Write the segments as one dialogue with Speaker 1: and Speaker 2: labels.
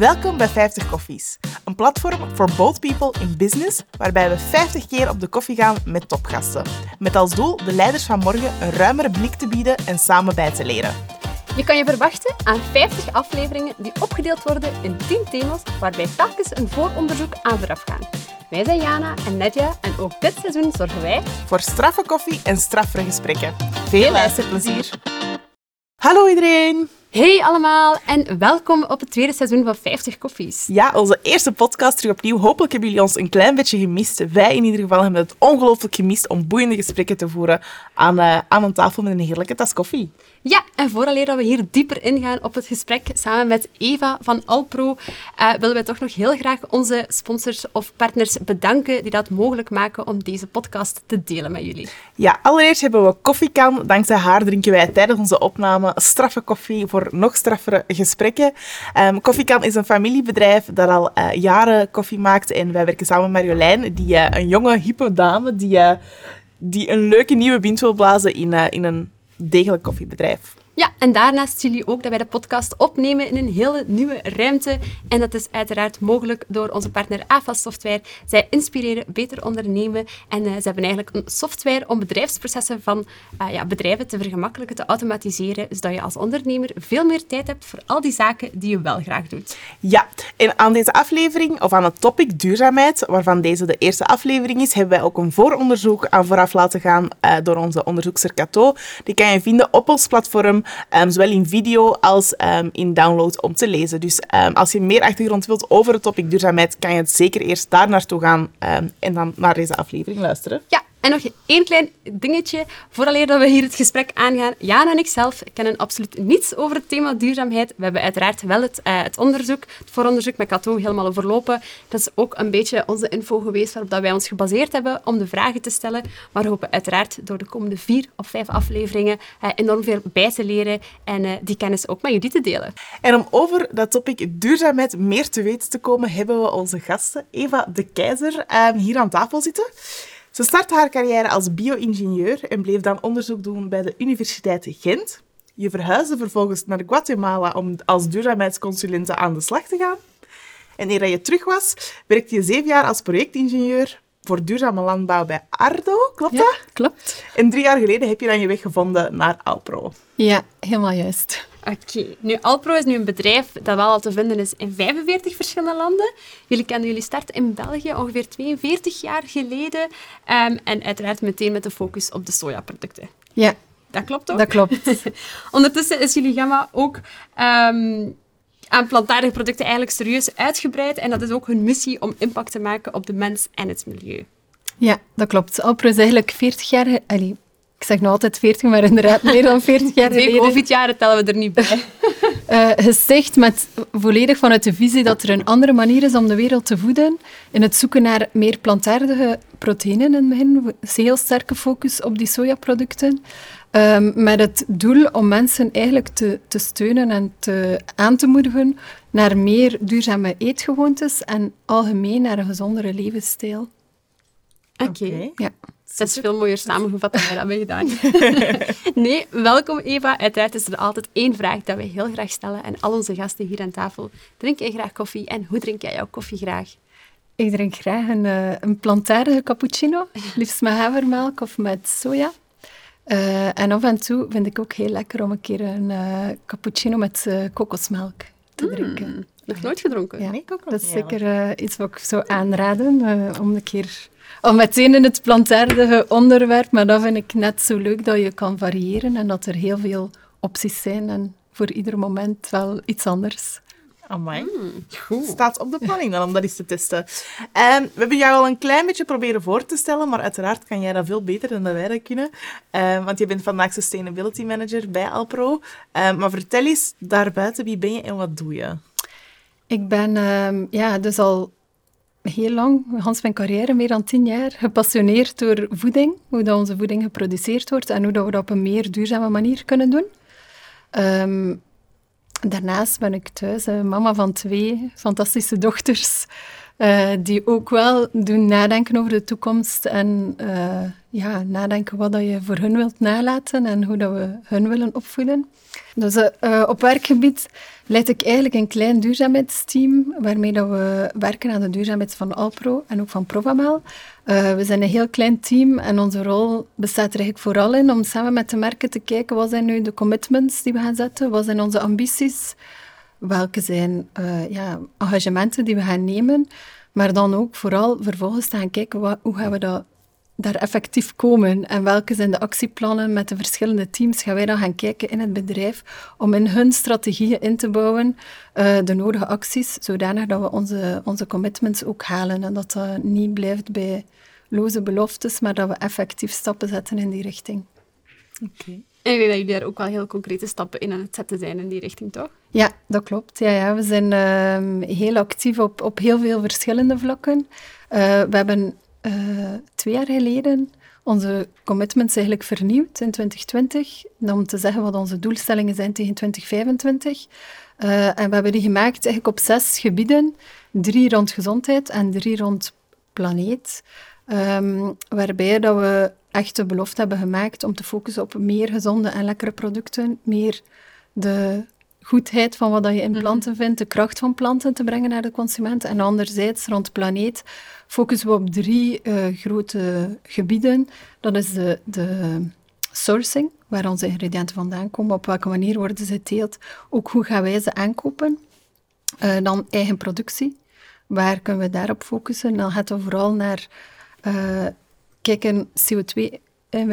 Speaker 1: Welkom bij 50 Koffies, een platform voor both people in business, waarbij we 50 keer op de koffie gaan met topgasten. Met als doel de leiders van morgen een ruimere blik te bieden en samen bij te leren.
Speaker 2: Je kan je verwachten aan 50 afleveringen die opgedeeld worden in 10 thema's, waarbij telkens een vooronderzoek aan vooraf gaan. Wij zijn Jana en Nedja en ook dit seizoen zorgen wij
Speaker 1: Voor straffe koffie en straffere gesprekken. Veel luisterplezier! Hallo iedereen!
Speaker 2: Hey allemaal en welkom op het tweede seizoen van 50 Koffies.
Speaker 1: Ja, onze eerste podcast terug opnieuw. Hopelijk hebben jullie ons een klein beetje gemist. Wij in ieder geval hebben het ongelooflijk gemist om boeiende gesprekken te voeren aan, eh, aan een tafel met een heerlijke tas koffie.
Speaker 2: Ja, en vooraleer dat we hier dieper ingaan op het gesprek samen met Eva van Alpro, eh, willen wij toch nog heel graag onze sponsors of partners bedanken die dat mogelijk maken om deze podcast te delen met jullie.
Speaker 1: Ja, allereerst hebben we Koffiekan. Dankzij haar drinken wij tijdens onze opname straffe koffie voor nog straffere gesprekken. Ehm Koffiekan is een familiebedrijf dat al eh, jaren koffie maakt. En wij werken samen met Marjolein, die, eh, een jonge, hippe dame die, die een leuke nieuwe wind wil blazen in, in een degelijk koffiebedrijf.
Speaker 2: Ja, en daarnaast zien jullie ook dat wij de podcast opnemen in een hele nieuwe ruimte. En dat is uiteraard mogelijk door onze partner AFA Software. Zij inspireren beter ondernemen en eh, ze hebben eigenlijk een software om bedrijfsprocessen van eh, ja, bedrijven te vergemakkelijken, te automatiseren, zodat je als ondernemer veel meer tijd hebt voor al die zaken die je wel graag doet.
Speaker 1: Ja, en aan deze aflevering, of aan het topic duurzaamheid, waarvan deze de eerste aflevering is, hebben wij ook een vooronderzoek aan vooraf laten gaan eh, door onze onderzoekster Cato. Die kan je vinden op ons platform, ehm, zowel in video als ehm, in download om te lezen. Dus ehm, als je meer achtergrond wilt over het topic duurzaamheid, kan je zeker eerst daar naartoe gaan en dan naar deze aflevering luisteren.
Speaker 2: Ja, en nog één klein dingetje, vooraleer dat we hier het gesprek aangaan. Jana en ik zelf kennen absoluut niets over het thema duurzaamheid. We hebben uiteraard wel het, eh, het onderzoek, het vooronderzoek met Cato helemaal overlopen. Dat is ook een beetje onze info geweest waarop dat wij ons gebaseerd hebben om de vragen te stellen. Maar we hopen uiteraard door de komende vier of vijf afleveringen eh, enorm veel bij te leren en eh, die kennis ook met jullie te delen.
Speaker 1: En om over dat topic duurzaamheid meer te weten te komen, hebben we onze gasten Eva de Keizer ehm, hier aan tafel zitten. Ze startte haar carrière als bio-ingenieur en bleef dan onderzoek doen bij de Universiteit Gent. Je verhuisde vervolgens naar Guatemala om als duurzaamheidsconsulente aan de slag te gaan. En eer je terug was, werkte je zeven jaar als projectingenieur voor duurzame landbouw bij Ardo, klopt dat?
Speaker 3: klopt.
Speaker 1: En drie jaar geleden heb je dan je weg gevonden naar Alpro.
Speaker 3: Ja, helemaal juist.
Speaker 2: Oké, nu Alpro is nu een bedrijf dat wel al te vinden is in 45 verschillende landen. Jullie kennen jullie start in België ongeveer 42 jaar geleden. Ehm, en uiteraard meteen met de focus op de sojaproducten.
Speaker 3: Ja,
Speaker 2: Dat klopt ook?
Speaker 3: dat klopt.
Speaker 2: Ondertussen is jullie gamma ook ehm, aan plantaardige producten eigenlijk serieus uitgebreid. En dat is ook hun missie om impact te maken op de mens en het milieu.
Speaker 3: Ja, dat klopt. Alpro is eigenlijk 40 jaar... Allee, ik zeg nog altijd 40, maar inderdaad meer dan 40 jaar
Speaker 2: Twee
Speaker 3: geleden
Speaker 2: COVID-jaren tellen we er niet bij.
Speaker 3: eh, gesticht met volledig vanuit de visie dat er een andere manier is om de wereld te voeden. In het zoeken naar meer plantaardige proteïnen in het begin. Een heel sterke focus op die sojaproducten. Ehm, met het doel om mensen eigenlijk te, te steunen en te, aan te moedigen naar meer duurzame eetgewoontes en algemeen naar een gezondere levensstijl.
Speaker 2: Oké.
Speaker 3: Ja.
Speaker 2: Dat is veel mooier samengevat dan wij dat hebben gedaan. nee, welkom Eva. Uiteraard is er altijd één vraag dat wij heel graag stellen. En al onze gasten hier aan tafel. Drink jij graag koffie en hoe drink jij jouw koffie graag?
Speaker 3: Ik drink graag een, eh, een plantaardige cappuccino, liefst met havermelk of met soja. Eh, en af en toe vind ik ook heel lekker om een keer een eh, cappuccino met kokosmelk te drinken.
Speaker 2: Nog nooit gedronken?
Speaker 3: Ja,
Speaker 1: Nee, ik ook nog
Speaker 3: dat is zeker eh, iets wat ik zou aanraden eh, om een keer... Al meteen in het plantaardige onderwerp, maar dat vind ik net zo leuk dat je kan variëren en dat er heel veel opties zijn en voor ieder moment wel iets anders.
Speaker 1: Amai.
Speaker 2: Goed.
Speaker 1: Staat op de planning dan om dat eens te testen. Ehm, we hebben jou al een klein beetje proberen voor te stellen, maar uiteraard kan jij dat veel beter dan dat wij dat kunnen. Ehm, want je bent vandaag Sustainability Manager bij Alpro. Ehm, maar vertel eens, daarbuiten, wie ben je en wat doe je?
Speaker 3: Ik ben ehm, ja, dus al heel lang, Hans mijn carrière, meer dan tien jaar, gepassioneerd door voeding. Hoe dat onze voeding geproduceerd wordt en hoe dat we dat op een meer duurzame manier kunnen doen. Ehm, daarnaast ben ik thuis eh, mama van twee fantastische dochters, eh, die ook wel doen nadenken over de toekomst en eh, ja, nadenken wat dat je voor hun wilt nalaten en hoe dat we hun willen opvoeden. Dus uh, op werkgebied leid ik eigenlijk een klein duurzaamheidsteam waarmee dat we werken aan de duurzaamheid van Alpro en ook van Provamel. Uh, we zijn een heel klein team en onze rol bestaat er eigenlijk vooral in om samen met de merken te kijken wat zijn nu de commitments die we gaan zetten, wat zijn onze ambities, welke zijn uh, ja, engagementen die we gaan nemen, maar dan ook vooral vervolgens te gaan kijken wat, hoe gaan we dat daar effectief komen en welke zijn de actieplannen met de verschillende teams, gaan wij dan gaan kijken in het bedrijf om in hun strategieën in te bouwen uh, de nodige acties, zodanig dat we onze, onze commitments ook halen en dat dat niet blijft bij loze beloftes, maar dat we effectief stappen zetten in die richting.
Speaker 2: Oké. En ik denk dat jullie daar ook wel heel concrete stappen in aan het zetten zijn in die richting, toch?
Speaker 3: Ja, dat klopt. Ja, ja. We zijn uh, heel actief op, op heel veel verschillende vlakken. Uh, we hebben uh, twee jaar geleden onze commitments eigenlijk vernieuwd in 2020, om te zeggen wat onze doelstellingen zijn tegen 2025. Uh, en we hebben die gemaakt eigenlijk op zes gebieden, drie rond gezondheid en drie rond planeet, um, waarbij dat we echt de belofte hebben gemaakt om te focussen op meer gezonde en lekkere producten, meer de goedheid van wat je in mhm. planten vindt, de kracht van planten te brengen naar de consument. En anderzijds, rond planeet, focussen we op drie uh, grote gebieden. Dat is de, de sourcing, waar onze ingrediënten vandaan komen, op welke manier worden ze geteeld, ook hoe gaan wij ze aankopen. Uh, dan eigen productie, waar kunnen we daarop focussen? Dan gaat het vooral naar uh, kijken CO2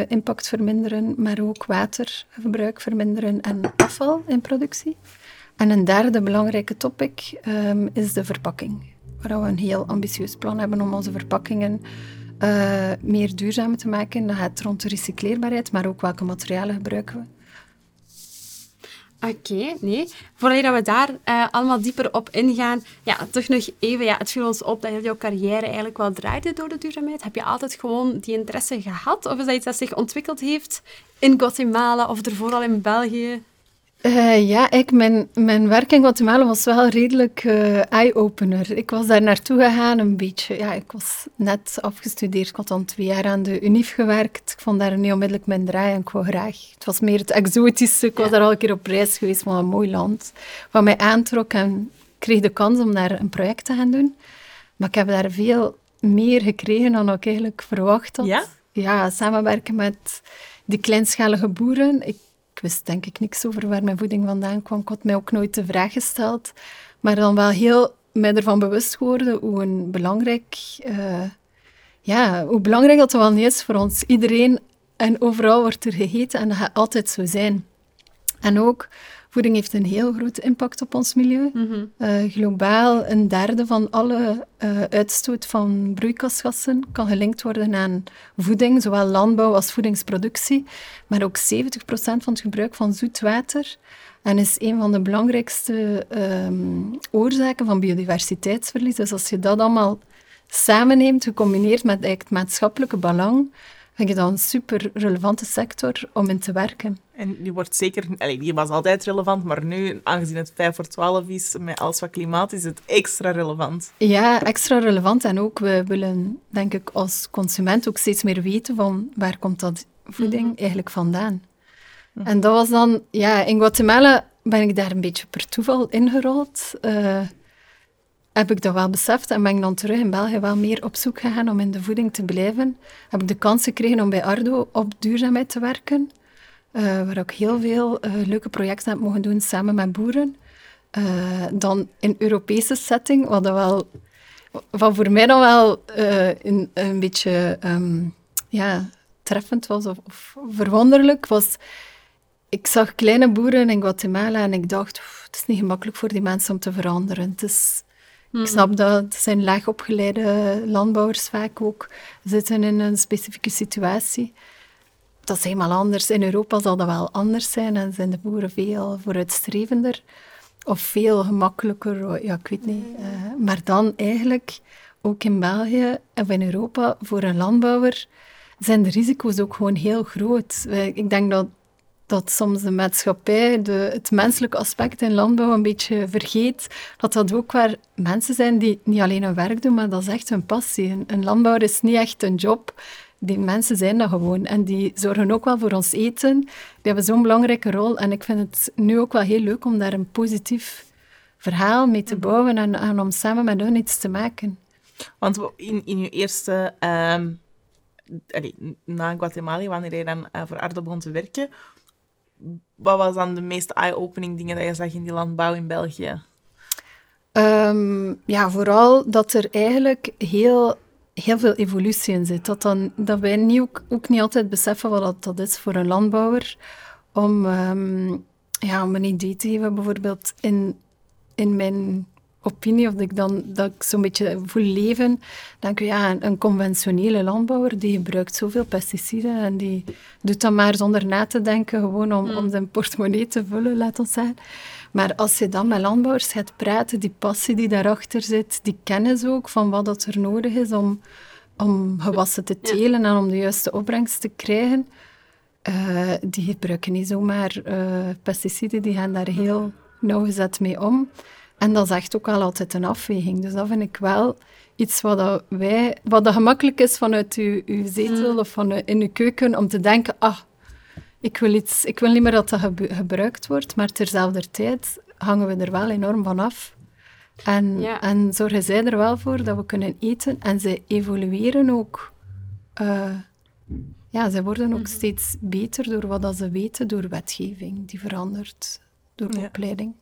Speaker 3: impact verminderen, maar ook watergebruik verminderen en afval in productie. En een derde belangrijke topic um, is de verpakking, waar we een heel ambitieus plan hebben om onze verpakkingen uh, meer duurzamer te maken. Dat gaat rond de recycleerbaarheid, maar ook welke materialen gebruiken we.
Speaker 2: Oké, nee. Voordat we daar uh, allemaal dieper op ingaan, ja, toch nog even, ja, het viel ons op dat jouw carrière eigenlijk wel draaide door de duurzaamheid. Heb je altijd gewoon die interesse gehad? Of is dat iets dat zich ontwikkeld heeft in Guatemala of ervoor al in België?
Speaker 3: Uh, ja, ik, mijn, mijn werk in Guatemala was wel redelijk uh, eye-opener. Ik was daar naartoe gegaan een beetje. Ja, ik was net afgestudeerd. Ik had dan twee jaar aan de UNIF gewerkt. Ik vond daar niet onmiddellijk mijn draai en ik wou graag. Het was meer het exotische. Ik was daar al een keer op reis geweest, maar een mooi land. Wat mij aantrok en kreeg de kans om daar een project te gaan doen. Maar ik heb daar veel meer gekregen dan ik eigenlijk verwacht had.
Speaker 1: Ja?
Speaker 3: Ja, samenwerken met die kleinschalige boeren. Ik ik wist denk ik niks over waar mijn voeding vandaan kwam. Ik had mij ook nooit de vraag gesteld. Maar dan wel heel mij ervan bewust geworden hoe een belangrijk... Uh, ja, hoe belangrijk dat wel niet is voor ons. Iedereen en overal wordt er gegeten en dat gaat altijd zo zijn. En ook Voeding heeft een heel grote impact op ons milieu. Mhm. Eh, globaal een derde van alle uh, uitstoot van broeikasgassen kan gelinkt worden aan voeding, zowel landbouw als voedingsproductie. Maar ook 70% van het gebruik van zoetwater. En is een van de belangrijkste um, oorzaken van biodiversiteitsverlies. Dus als je dat allemaal samenneemt, gecombineerd met het maatschappelijke belang, vind ik dat een super relevante sector om in te werken.
Speaker 1: En die wordt zeker... Allee, die was altijd relevant, maar nu, aangezien het 5 voor 12 is, met alles wat klimaat, is het extra relevant.
Speaker 3: Ja, extra relevant. En ook, we willen, denk ik, als consument ook steeds meer weten van waar komt dat voeding mhm. eigenlijk vandaan. Mhm. En dat was dan... Ja, in Guatemala ben ik daar een beetje per toeval ingerold. Uh, heb ik dat wel beseft en ben ik dan terug in België wel meer op zoek gegaan om in de voeding te blijven. Heb ik de kans gekregen om bij Ardo op duurzaamheid te werken, uh, waar ik heel veel uh, leuke projecten heb mogen doen samen met boeren. Uh, dan in Europese setting, wat, wel, voor mij dan wel een, een, beetje um, ja, treffend was of, of, verwonderlijk, was... Ik zag kleine boeren in Guatemala en ik dacht, het is niet gemakkelijk voor die mensen om te veranderen. Het is, ik mhm. snap dat het zijn laag opgeleide landbouwers vaak ook zitten in een specifieke situatie. Dat is helemaal anders. In Europa zal dat wel anders zijn en zijn de boeren veel vooruitstrevender of veel gemakkelijker, ja, ik weet niet. Uh, maar dan eigenlijk, ook in België of in Europa, voor een landbouwer zijn de risico's ook gewoon heel groot. Ik denk dat dat soms de maatschappij de, het menselijke aspect in landbouw een beetje vergeet. Dat dat ook waar mensen zijn die niet alleen hun werk doen, maar dat is echt hun passie. Een, landbouwer is niet echt een job. die mensen zijn dat gewoon. En die zorgen ook wel voor ons eten. Die hebben zo'n belangrijke rol. En ik vind het nu ook wel heel leuk om daar een positief verhaal mee te mhm. bouwen en, en om samen met hun iets te maken.
Speaker 1: Want in, in je eerste... Um, na Guatemala, wanneer je dan uh, voor Ardo begon te werken, wat was dan de meest eye-opening dingen dat je zag in die landbouw in België?
Speaker 3: Um, ja, vooral dat er eigenlijk heel, heel veel evolutie in zit. Dat, dan, dat wij niet, ook, ook niet altijd beseffen wat dat, dat is voor een landbouwer. Om, um, ja, om een idee te geven, bijvoorbeeld in, in mijn opinie, of dat ik dan dat ik zo'n beetje voel leven, denk ik, ja, een, een, conventionele landbouwer die gebruikt zoveel pesticiden en die doet dat maar zonder na te denken, gewoon om, om mm. zijn portemonnee te vullen, laat ons zeggen. Maar als je dan met landbouwers gaat praten, die passie die daarachter zit, die kennis ook van wat dat er nodig is om, om gewassen te telen en om de juiste opbrengst te krijgen, uh, die gebruiken niet zomaar uh, pesticiden, die gaan daar heel nauwgezet mee om. En dat is echt ook al altijd een afweging. Dus dat vind ik wel iets wat, dat wij, wat dat gemakkelijk is vanuit uw, uw zetel mm. of van in uw keuken, om te denken, ah, ik wil, iets, ik wil niet meer dat dat gebruikt wordt, maar terzelfde tijd hangen we er wel enorm van af. En, en zorgen zij er wel voor dat we kunnen eten. En ze evolueren ook. Uh, ja, ze worden ook mhm. steeds beter door wat ze weten, door wetgeving die verandert, door opleiding.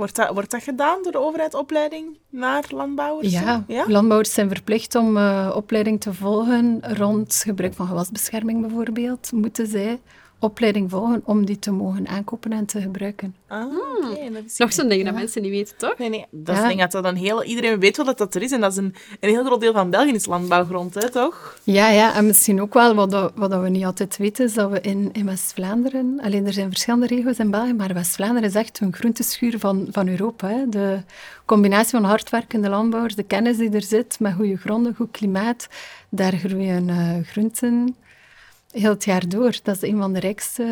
Speaker 1: Wordt dat, wordt dat gedaan door de overheidsopleiding naar landbouwers?
Speaker 3: Ja, ja? landbouwers zijn verplicht om uh, opleiding te volgen rond gebruik van gewasbescherming bijvoorbeeld. Moeten zij opleiding volgen om die te mogen aankopen en te gebruiken.
Speaker 1: Ah,
Speaker 2: okay, Nog zo'n ding dat mensen niet weten, toch?
Speaker 1: Nee, nee. Dat is denk dat dat een heel... Iedereen weet wel dat dat er is. En dat is een, een heel groot deel van België is landbouwgrond, hè, toch?
Speaker 3: Ja, ja. En misschien ook wel, wat, dat, wat dat we niet altijd weten, is dat we in, in West-Vlaanderen... Alleen, er zijn verschillende regio's in België, maar West-Vlaanderen is echt een groenteschuur van, van Europa. Hè. De combinatie van hardwerkende landbouwers, de kennis die er zit, met goede gronden, goed klimaat, daar groeien uh, groenten heel het jaar door. Dat is een van de rijkste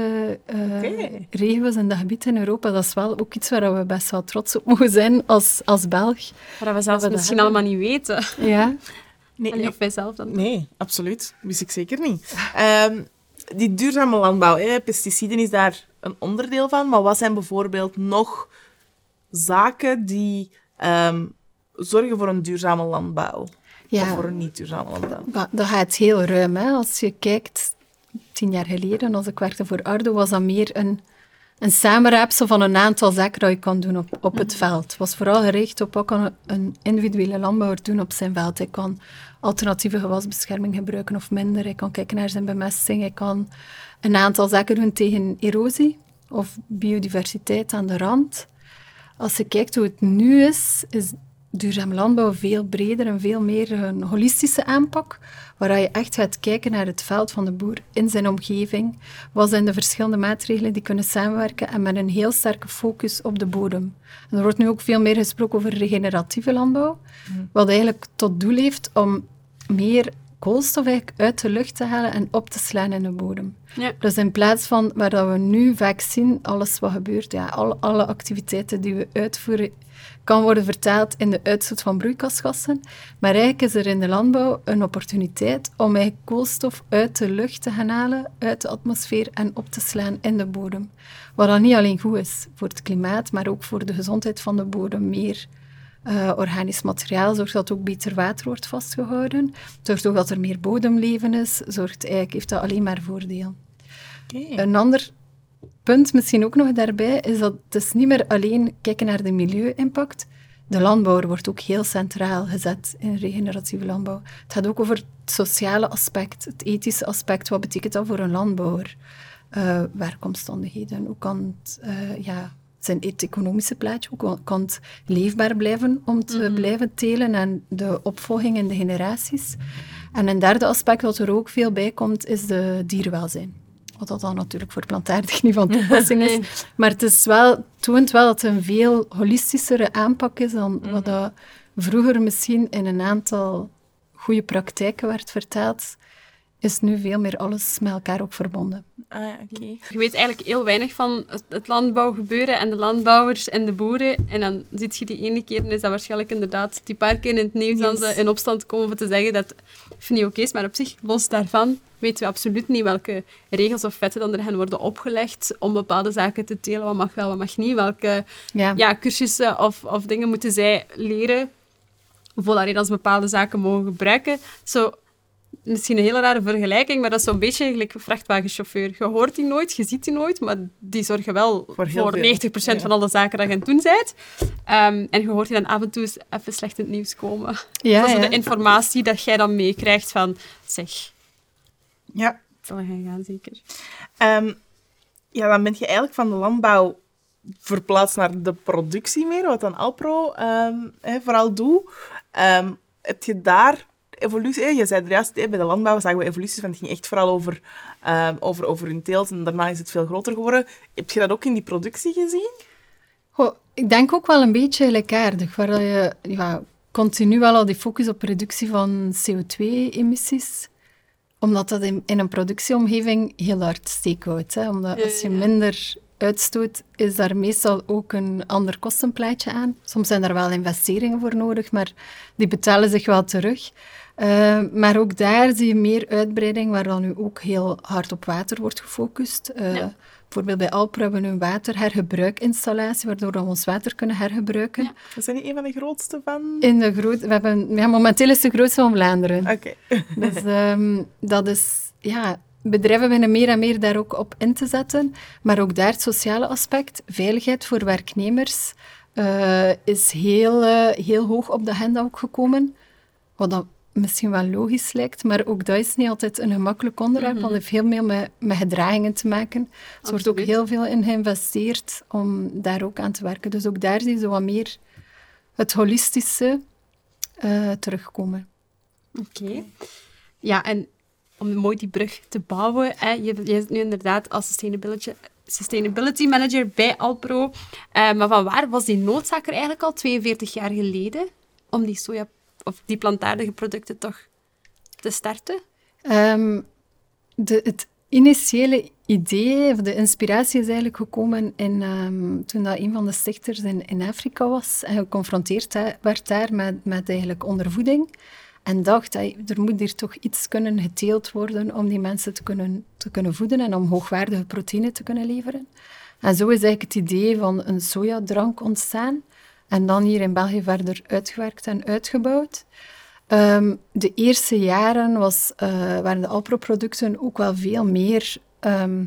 Speaker 3: uh, regio's en dat gebied in Europa. Dat is wel ook iets waar we best wel trots op mogen zijn als, als Belg.
Speaker 2: Maar we zelfs misschien allemaal niet weten.
Speaker 3: Ja.
Speaker 2: Nee, of wij zelf dan.
Speaker 1: Nee, absoluut. Wist ik zeker niet. Um, die duurzame landbouw, hè, pesticiden is daar een onderdeel van. Maar wat zijn bijvoorbeeld nog zaken die um, zorgen voor een duurzame landbouw? Ja. Of voor een niet duurzame landbouw?
Speaker 3: Dat gaat heel ruim. Hè? Als je kijkt tien jaar geleden, als ik werkte voor Ardo, was dat meer een, een samenraapsel van een aantal zaken dat je kan doen op, op het veld. Het was vooral gericht op wat kan een individuele landbouwer doen op zijn veld. Hij kan alternatieve gewasbescherming gebruiken of minder. Hij kan kijken naar zijn bemesting. Hij kan een aantal zaken doen tegen erosie of biodiversiteit aan de rand. Als je kijkt hoe het nu is, is duurzaam landbouw veel breder en veel meer een holistische aanpak, waar je echt gaat kijken naar het veld van de boer in zijn omgeving. Wat zijn de verschillende maatregelen die kunnen samenwerken en met een heel sterke focus op de bodem. En er wordt nu ook veel meer gesproken over regeneratieve landbouw, mm. wat eigenlijk tot doel heeft om meer koolstof uit de lucht te halen en op te slaan in de bodem. Ja. Dus in plaats van waar dat we nu vaak zien, alles wat gebeurt, ja, alle, alle activiteiten die we uitvoeren, kan worden vertaald in de uitstoot van broeikasgassen. Maar eigenlijk is er in de landbouw een opportuniteit om eigenlijk koolstof uit de lucht te gaan halen, uit de atmosfeer en op te slaan in de bodem. Wat dan niet alleen goed is voor het klimaat, maar ook voor de gezondheid van de bodem. Meer uh, organisch materiaal zorgt dat ook beter water wordt vastgehouden. Zorgt ook dat er meer bodemleven is. Zorgt eigenlijk, heeft dat alleen maar voordeel. Een ander punt misschien ook nog daarbij is dat het is niet meer alleen kijken naar de milieu-impact. De landbouwer wordt ook heel centraal gezet in regeneratieve landbouw. Het gaat ook over het sociale aspect, het ethische aspect. Wat betekent dat voor een landbouwer? Uh, werkomstandigheden, hoe kan het uh, ja, zijn het economische plaatje, hoe kan het leefbaar blijven om te mhm. blijven telen en de opvolging in de generaties. En een derde aspect wat er ook veel bij komt, is de dierenwelzijn. Wat dat dan natuurlijk voor plantaardig niet van toepassing is. Maar het is wel, toont wel dat het een veel holistischere aanpak is dan wat mhm. dat vroeger misschien in een aantal goede praktijken werd vertaald. Is nu veel meer alles met elkaar ook verbonden.
Speaker 1: Ah, ja, oké.
Speaker 2: Je weet eigenlijk heel weinig van het, landbouwgebeuren en de landbouwers en de boeren. En dan zit je die ene keer en is dat waarschijnlijk inderdaad die paar keer in het nieuws dat ze in opstand komen om te zeggen dat het niet oké is. Maar op zich, los daarvan, weten we absoluut niet welke regels of wetten dan er gaan worden opgelegd om bepaalde zaken te telen. Wat mag wel, wat mag niet. Welke
Speaker 3: Ja.
Speaker 2: ja, cursussen of, of dingen moeten zij leren voordat als bepaalde zaken mogen gebruiken. Zo, misschien een hele rare vergelijking, maar dat is zo'n beetje gelijk een vrachtwagenchauffeur. Je hoort die nooit, je ziet die nooit, maar die zorgen wel
Speaker 1: Voor
Speaker 2: voor,
Speaker 1: heel veel.
Speaker 2: 90%
Speaker 1: Ja.
Speaker 2: van alle zaken dat je aan het doen bent. Ehm, en je hoort die dan af en toe eens even slecht in het nieuws komen.
Speaker 3: Ja,
Speaker 2: dat is
Speaker 3: ja.
Speaker 2: de informatie dat jij dan meekrijgt van, zeg,
Speaker 1: Ja.
Speaker 2: het zal gaan gaan zeker.
Speaker 1: Ehm, ja, dan ben je eigenlijk van de landbouw verplaatst naar de productie meer, wat dan Alpro ehm, hè, vooral doet. Ehm, heb je daar evolutie... Je zei er juist, bij de landbouw zagen we evoluties, van het ging echt vooral over, ehm, over, over hun teelt en daarna is het veel groter geworden. Heb je dat ook in die productie gezien?
Speaker 3: Goh, ik denk ook wel een beetje gelijkaardig, waar je ja, continu wel al die focus op reductie van CO2-emissies, omdat dat in, in een productieomgeving heel hard steek houdt. Hè? Omdat
Speaker 2: Ja,
Speaker 3: als je minder uitstoot, is daar meestal ook een ander kostenplaatje aan. Soms zijn er wel investeringen voor nodig, maar die betalen zich wel terug. Eh, maar ook daar zie je meer uitbreiding, waar dan nu ook heel hard op water wordt gefocust. Eh,
Speaker 2: Ja.
Speaker 3: Bijvoorbeeld bij Alpro hebben we een waterhergebruikinstallatie, waardoor we ons water kunnen hergebruiken.
Speaker 2: Ja.
Speaker 1: We zijn niet een van de grootste van...
Speaker 3: In de groot, we hebben, ja, momenteel is het de grootste van Vlaanderen.
Speaker 1: Oké.
Speaker 3: Dus ehm, dat is, ja, bedrijven beginnen meer en meer daar ook op in te zetten. Maar ook daar het sociale aspect, veiligheid voor werknemers, eh, is heel, heel hoog op de agenda ook gekomen. Wat dat misschien wel logisch lijkt, maar ook dat is niet altijd een gemakkelijk onderwerp, want het heeft heel veel met, met gedragingen te maken. Er wordt ook heel veel in geïnvesteerd om daar ook aan te werken. Dus ook daar zie je zo wat meer het holistische eh, terugkomen.
Speaker 2: Oké. Ja, en om mooi die brug te bouwen, hè, je, je zit nu inderdaad als sustainability, sustainability manager bij Alpro. Eh, maar van waar was die noodzaak er eigenlijk al 42 jaar geleden om die soja of die plantaardige producten toch te starten?
Speaker 3: Ehm, de, het initiële idee, of de inspiratie is eigenlijk gekomen in, ehm, toen dat een van de stichters in, in Afrika was en geconfronteerd werd daar met, met eigenlijk ondervoeding. En dacht, hey, er moet hier toch iets kunnen geteeld worden om die mensen te kunnen, te kunnen voeden en om hoogwaardige proteïne te kunnen leveren. En zo is eigenlijk het idee van een sojadrank ontstaan. En dan hier in België verder uitgewerkt en uitgebouwd. Ehm, de eerste jaren was, eh, waren de Alpro-producten ook wel veel meer... ehm,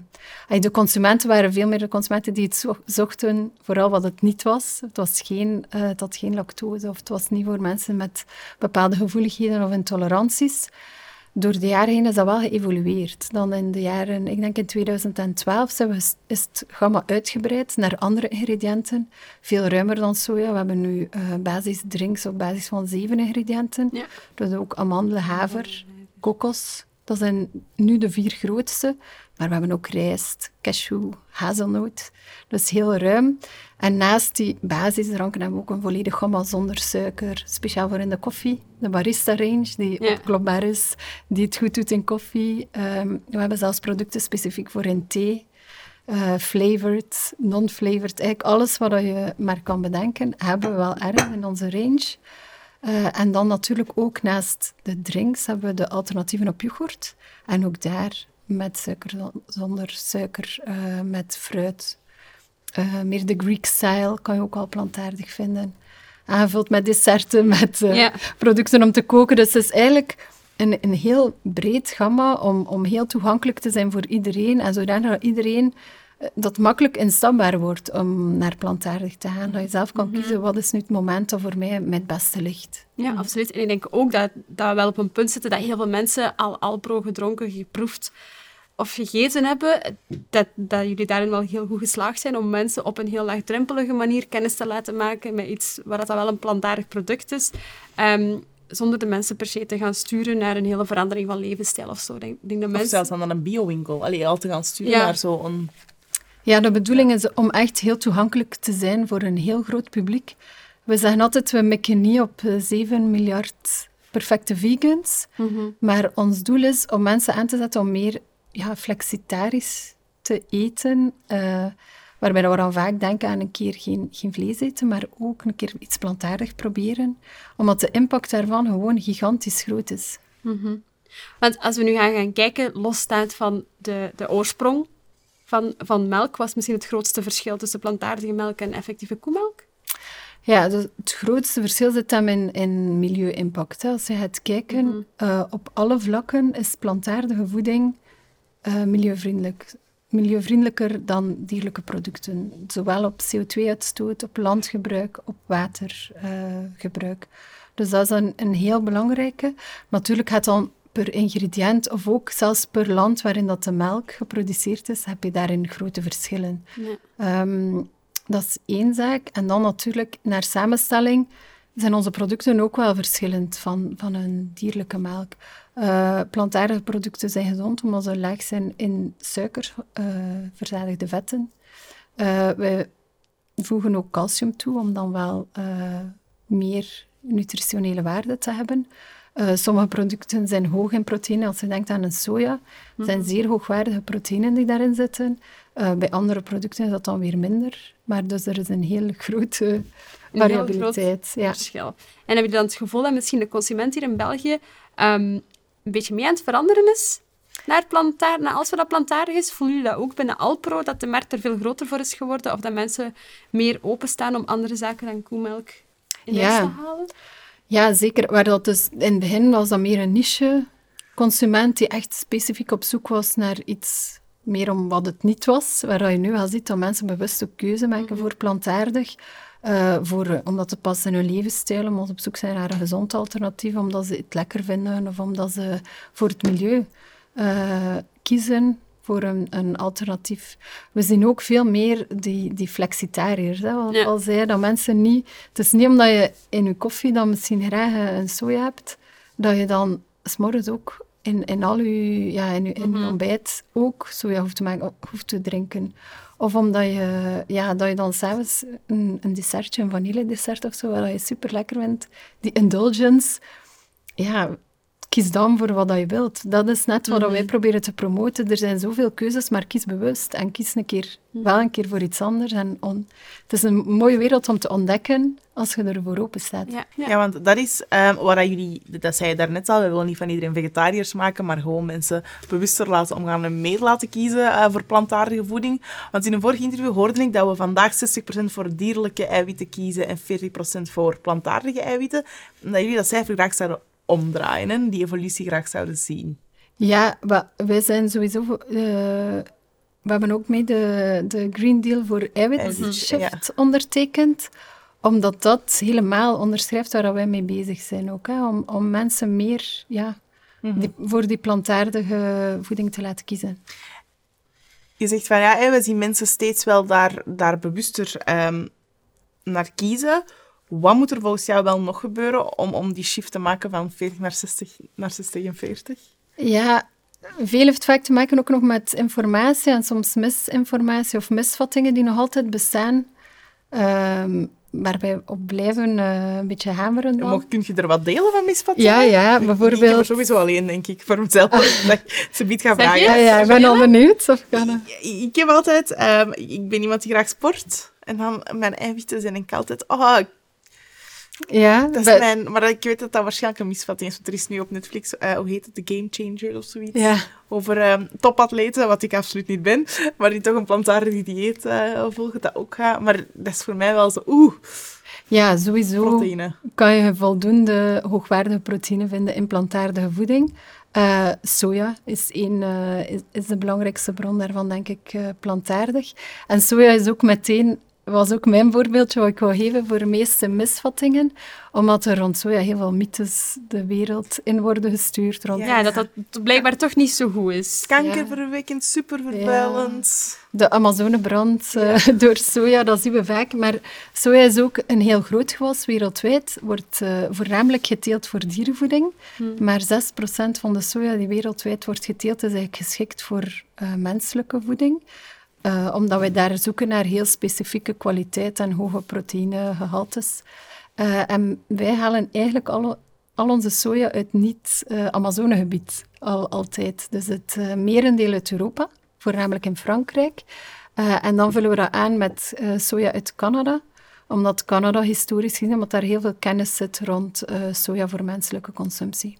Speaker 3: de consumenten waren veel meer de consumenten die het zo- zochten, vooral wat het niet was. Het, was geen, eh, het had geen lactose of het was niet voor mensen met bepaalde gevoeligheden of intoleranties. Door de jaren heen is dat wel geëvolueerd. Dan in de jaren, ik denk in 2012, zijn we, is het gamma uitgebreid naar andere ingrediënten. Veel ruimer dan soja. We hebben nu eh basisdrinks op basis van zeven ingrediënten.
Speaker 2: Ja.
Speaker 3: Dus ook amandelen, haver, kokos. Dat zijn nu de vier grootste. Maar we hebben ook rijst, cashew, hazelnoot. Dus heel ruim. En naast die basisdranken hebben we ook een volledig gamma zonder suiker. Speciaal voor in de koffie. De barista range, die
Speaker 2: Ja.
Speaker 3: opklopbaar is, die het goed doet in koffie. Ehm, we hebben zelfs producten specifiek voor in thee. Eh, flavored, non-flavored, eigenlijk alles wat je maar kan bedenken, hebben we wel erg in onze range. Eh, en dan natuurlijk ook naast de drinks hebben we de alternatieven op yoghurt. En ook daar met suiker, zon- zonder suiker, eh, met fruit. Eh, meer de Greek style kan je ook al plantaardig vinden. Aangevuld met desserten, met producten om te koken. Dus het is eigenlijk een, een heel breed gamma om, om heel toegankelijk te zijn voor iedereen. En zodanig dat iedereen dat makkelijk instapbaar wordt om naar plantaardig te gaan. Dat je zelf kan kiezen wat is nu het moment dat voor mij het beste ligt.
Speaker 2: Ja, absoluut. En ik denk ook dat, dat we wel op een punt zitten dat heel veel mensen al Alpro gedronken, geproefd of gegeten hebben, dat, dat jullie daarin wel heel goed geslaagd zijn om mensen op een heel laagdrempelige manier kennis te laten maken met iets waar dat wel een plantaardig product is, ehm, zonder de mensen per se te gaan sturen naar een hele verandering van levensstijl of zo. Ik denk, denk dat
Speaker 1: Of
Speaker 2: mensen...
Speaker 1: zelfs dan naar een biowinkel. Allee, al te gaan sturen
Speaker 2: Ja.
Speaker 1: naar zo'n...
Speaker 3: Ja, de bedoeling is om echt heel toegankelijk te zijn voor een heel groot publiek. We zeggen altijd, we mikken niet op eh, 7 miljard perfecte vegans.
Speaker 2: Mhm.
Speaker 3: Maar ons doel is om mensen aan te zetten om meer ja, flexitarisch te eten. eh, waarbij we dan vaak denken aan een keer geen, geen vlees eten, maar ook een keer iets plantaardig proberen. Omdat de impact daarvan gewoon gigantisch groot is.
Speaker 2: Want als we nu gaan, gaan kijken, losstaand van de, de oorsprong van, van melk, was misschien het grootste verschil tussen plantaardige melk en effectieve koemelk?
Speaker 3: Ja, dus het grootste verschil zit hem in, in milieu-impact. Als je gaat kijken, eh, op alle vlakken is plantaardige voeding eh, milieuvriendelijk. Milieuvriendelijker dan dierlijke producten. Zowel op CO2-uitstoot, op landgebruik, op watergebruik. dus dat is een, een heel belangrijke. Natuurlijk gaat dan per ingrediënt of ook zelfs per land waarin dat de melk geproduceerd is, heb je daarin grote verschillen. Ehm, dat is één zaak. En dan natuurlijk, naar samenstelling zijn onze producten ook wel verschillend van, van een dierlijke melk. Eh, plantaardige producten zijn gezond omdat ze laag zijn in suiker, eh, verzadigde vetten. Eh, wij voegen ook calcium toe om dan wel meer nutritionele waarde te hebben. Eh, sommige producten zijn hoog in proteïne. Als je denkt aan een soja, zijn zeer hoogwaardige proteïnen die daarin zitten. Eh, bij andere producten is dat dan weer minder. Maar dus er is een hele grote
Speaker 2: heel
Speaker 3: variabiliteit. Ja.
Speaker 2: Verschil. En heb je dan het gevoel dat misschien de consument hier in België ehm, een beetje mee aan het veranderen is? Naar plantaar, naar als we dat plantaardig is, voelen jullie dat ook binnen Alpro, dat de markt er veel groter voor is geworden? Of dat mensen meer openstaan om andere zaken dan koemelk in huis
Speaker 3: Ja.
Speaker 2: te halen?
Speaker 3: Ja, zeker. Waar dat dus in het begin was dat meer een niche consument die echt specifiek op zoek was naar iets meer om wat het niet was. Waar je nu al ziet dat mensen bewust ook keuze maken voor plantaardig. eh, voor, eh, omdat het past in hun levensstijl, omdat ze op zoek zijn naar een gezond alternatief, omdat ze het lekker vinden of omdat ze voor het milieu eh, kiezen voor een, een alternatief. We zien ook veel meer die, die flexitariërs. Hè? Wat
Speaker 2: Ja.
Speaker 3: al zei, dat mensen niet... Het is niet omdat je in je koffie dan misschien graag eh, een soja hebt, dat je dan s'morgens ook in, in al je, ja, in, je, in je ontbijt ook soja hoeft te, maken, hoeft te drinken. Of omdat je, ja, dat je dan s'avonds een, een dessertje, een vanille-dessert of zo, wat je super lekker vindt, die indulgence, ja, kies dan voor wat je wilt. Dat is net wat wij proberen te promoten. Er zijn zoveel keuzes, maar kies bewust. En kies een keer, wel een keer voor iets anders. En on- het is een mooie wereld om te ontdekken als je ervoor open staat.
Speaker 2: Ja, ja.
Speaker 1: Ja, want dat is ehm waar dat jullie, dat zei je daarnet al, we willen niet van iedereen vegetariërs maken, maar gewoon mensen bewuster laten omgaan en meer laten kiezen eh, voor plantaardige voeding. Want in een vorig interview hoorde ik dat we vandaag 60% voor dierlijke eiwitten kiezen en 40% voor plantaardige eiwitten. En dat jullie dat cijfer graag zouden omdraaien en die evolutie graag zouden zien.
Speaker 3: Ja, wij zijn sowieso... eh, we hebben ook mee de, de Green Deal voor
Speaker 1: Eiwit,
Speaker 3: ondertekend, omdat dat helemaal onderschrijft waar wij mee bezig zijn ook. Hè? Om, om mensen meer ja, die- voor die plantaardige voeding te laten kiezen.
Speaker 1: Je zegt van ja, we zien mensen steeds wel daar, daar bewuster ehm, naar kiezen. Wat moet er volgens jou wel nog gebeuren om, om die shift te maken van 40 naar 60 naar 60 en 40?
Speaker 3: Ja, veel heeft vaak te maken ook nog met informatie en soms misinformatie of misvattingen die nog altijd bestaan. Ehm waar wij op blijven eh, een beetje hameren dan.
Speaker 1: Kun je er wat delen van misvattingen?
Speaker 3: Ja, ja,
Speaker 1: Ik heb er
Speaker 3: bijvoorbeeld...
Speaker 1: sowieso alleen, denk ik, voor mezelf. Dat ik ze biedt gaan vragen.
Speaker 3: Ja, ja, ik ben al benieuwd. Of kan?
Speaker 1: Ik heb altijd... ehm, ik ben iemand die graag sport. En dan mijn eiwitten zijn ik altijd... Oh,
Speaker 3: Ja,
Speaker 1: dat is mijn... Maar ik weet dat dat waarschijnlijk een misvatting is. Want er is nu op Netflix, eh, hoe heet het? The Game Changer of zoiets.
Speaker 3: ja.
Speaker 1: Over ehm, topatleten, wat ik absoluut niet ben. Maar die toch een plantaardig dieet eh, volgen, dat ook gaat. Maar dat is voor mij wel zo... Oeh,
Speaker 3: ja, sowieso
Speaker 1: proteïne.
Speaker 3: kan je voldoende hoogwaardige proteïne vinden in plantaardige voeding. Eh, soja is, een, is, is de belangrijkste bron daarvan, denk ik, plantaardig. En soja is ook meteen, was ook mijn voorbeeldje wat ik wou geven voor de meeste misvattingen, omdat er rond soja heel veel mythes de wereld in worden gestuurd. Rond
Speaker 2: Ja, dat dat blijkbaar toch niet zo goed is.
Speaker 1: Kankerverwekkend, supervervuilend.
Speaker 3: De Amazonebrand eh, door soja, dat zien we vaak. Maar soja is ook een heel groot gewas wereldwijd. Wordt eh, voornamelijk geteeld voor dierenvoeding. Maar 6% van de soja die wereldwijd wordt geteeld, is eigenlijk geschikt voor eh, menselijke voeding. Eh, omdat wij daar zoeken naar heel specifieke kwaliteit en hoge proteïnegehaltes. Eh, en wij halen eigenlijk alle, al onze soja uit niet-Amazonegebied, al, altijd. Dus het uh, merendeel uit Europa, voornamelijk in Frankrijk. Uh, en dan vullen we dat aan met uh, soja uit Canada, omdat Canada historisch gezien, omdat daar heel veel kennis zit rond soja voor menselijke consumptie.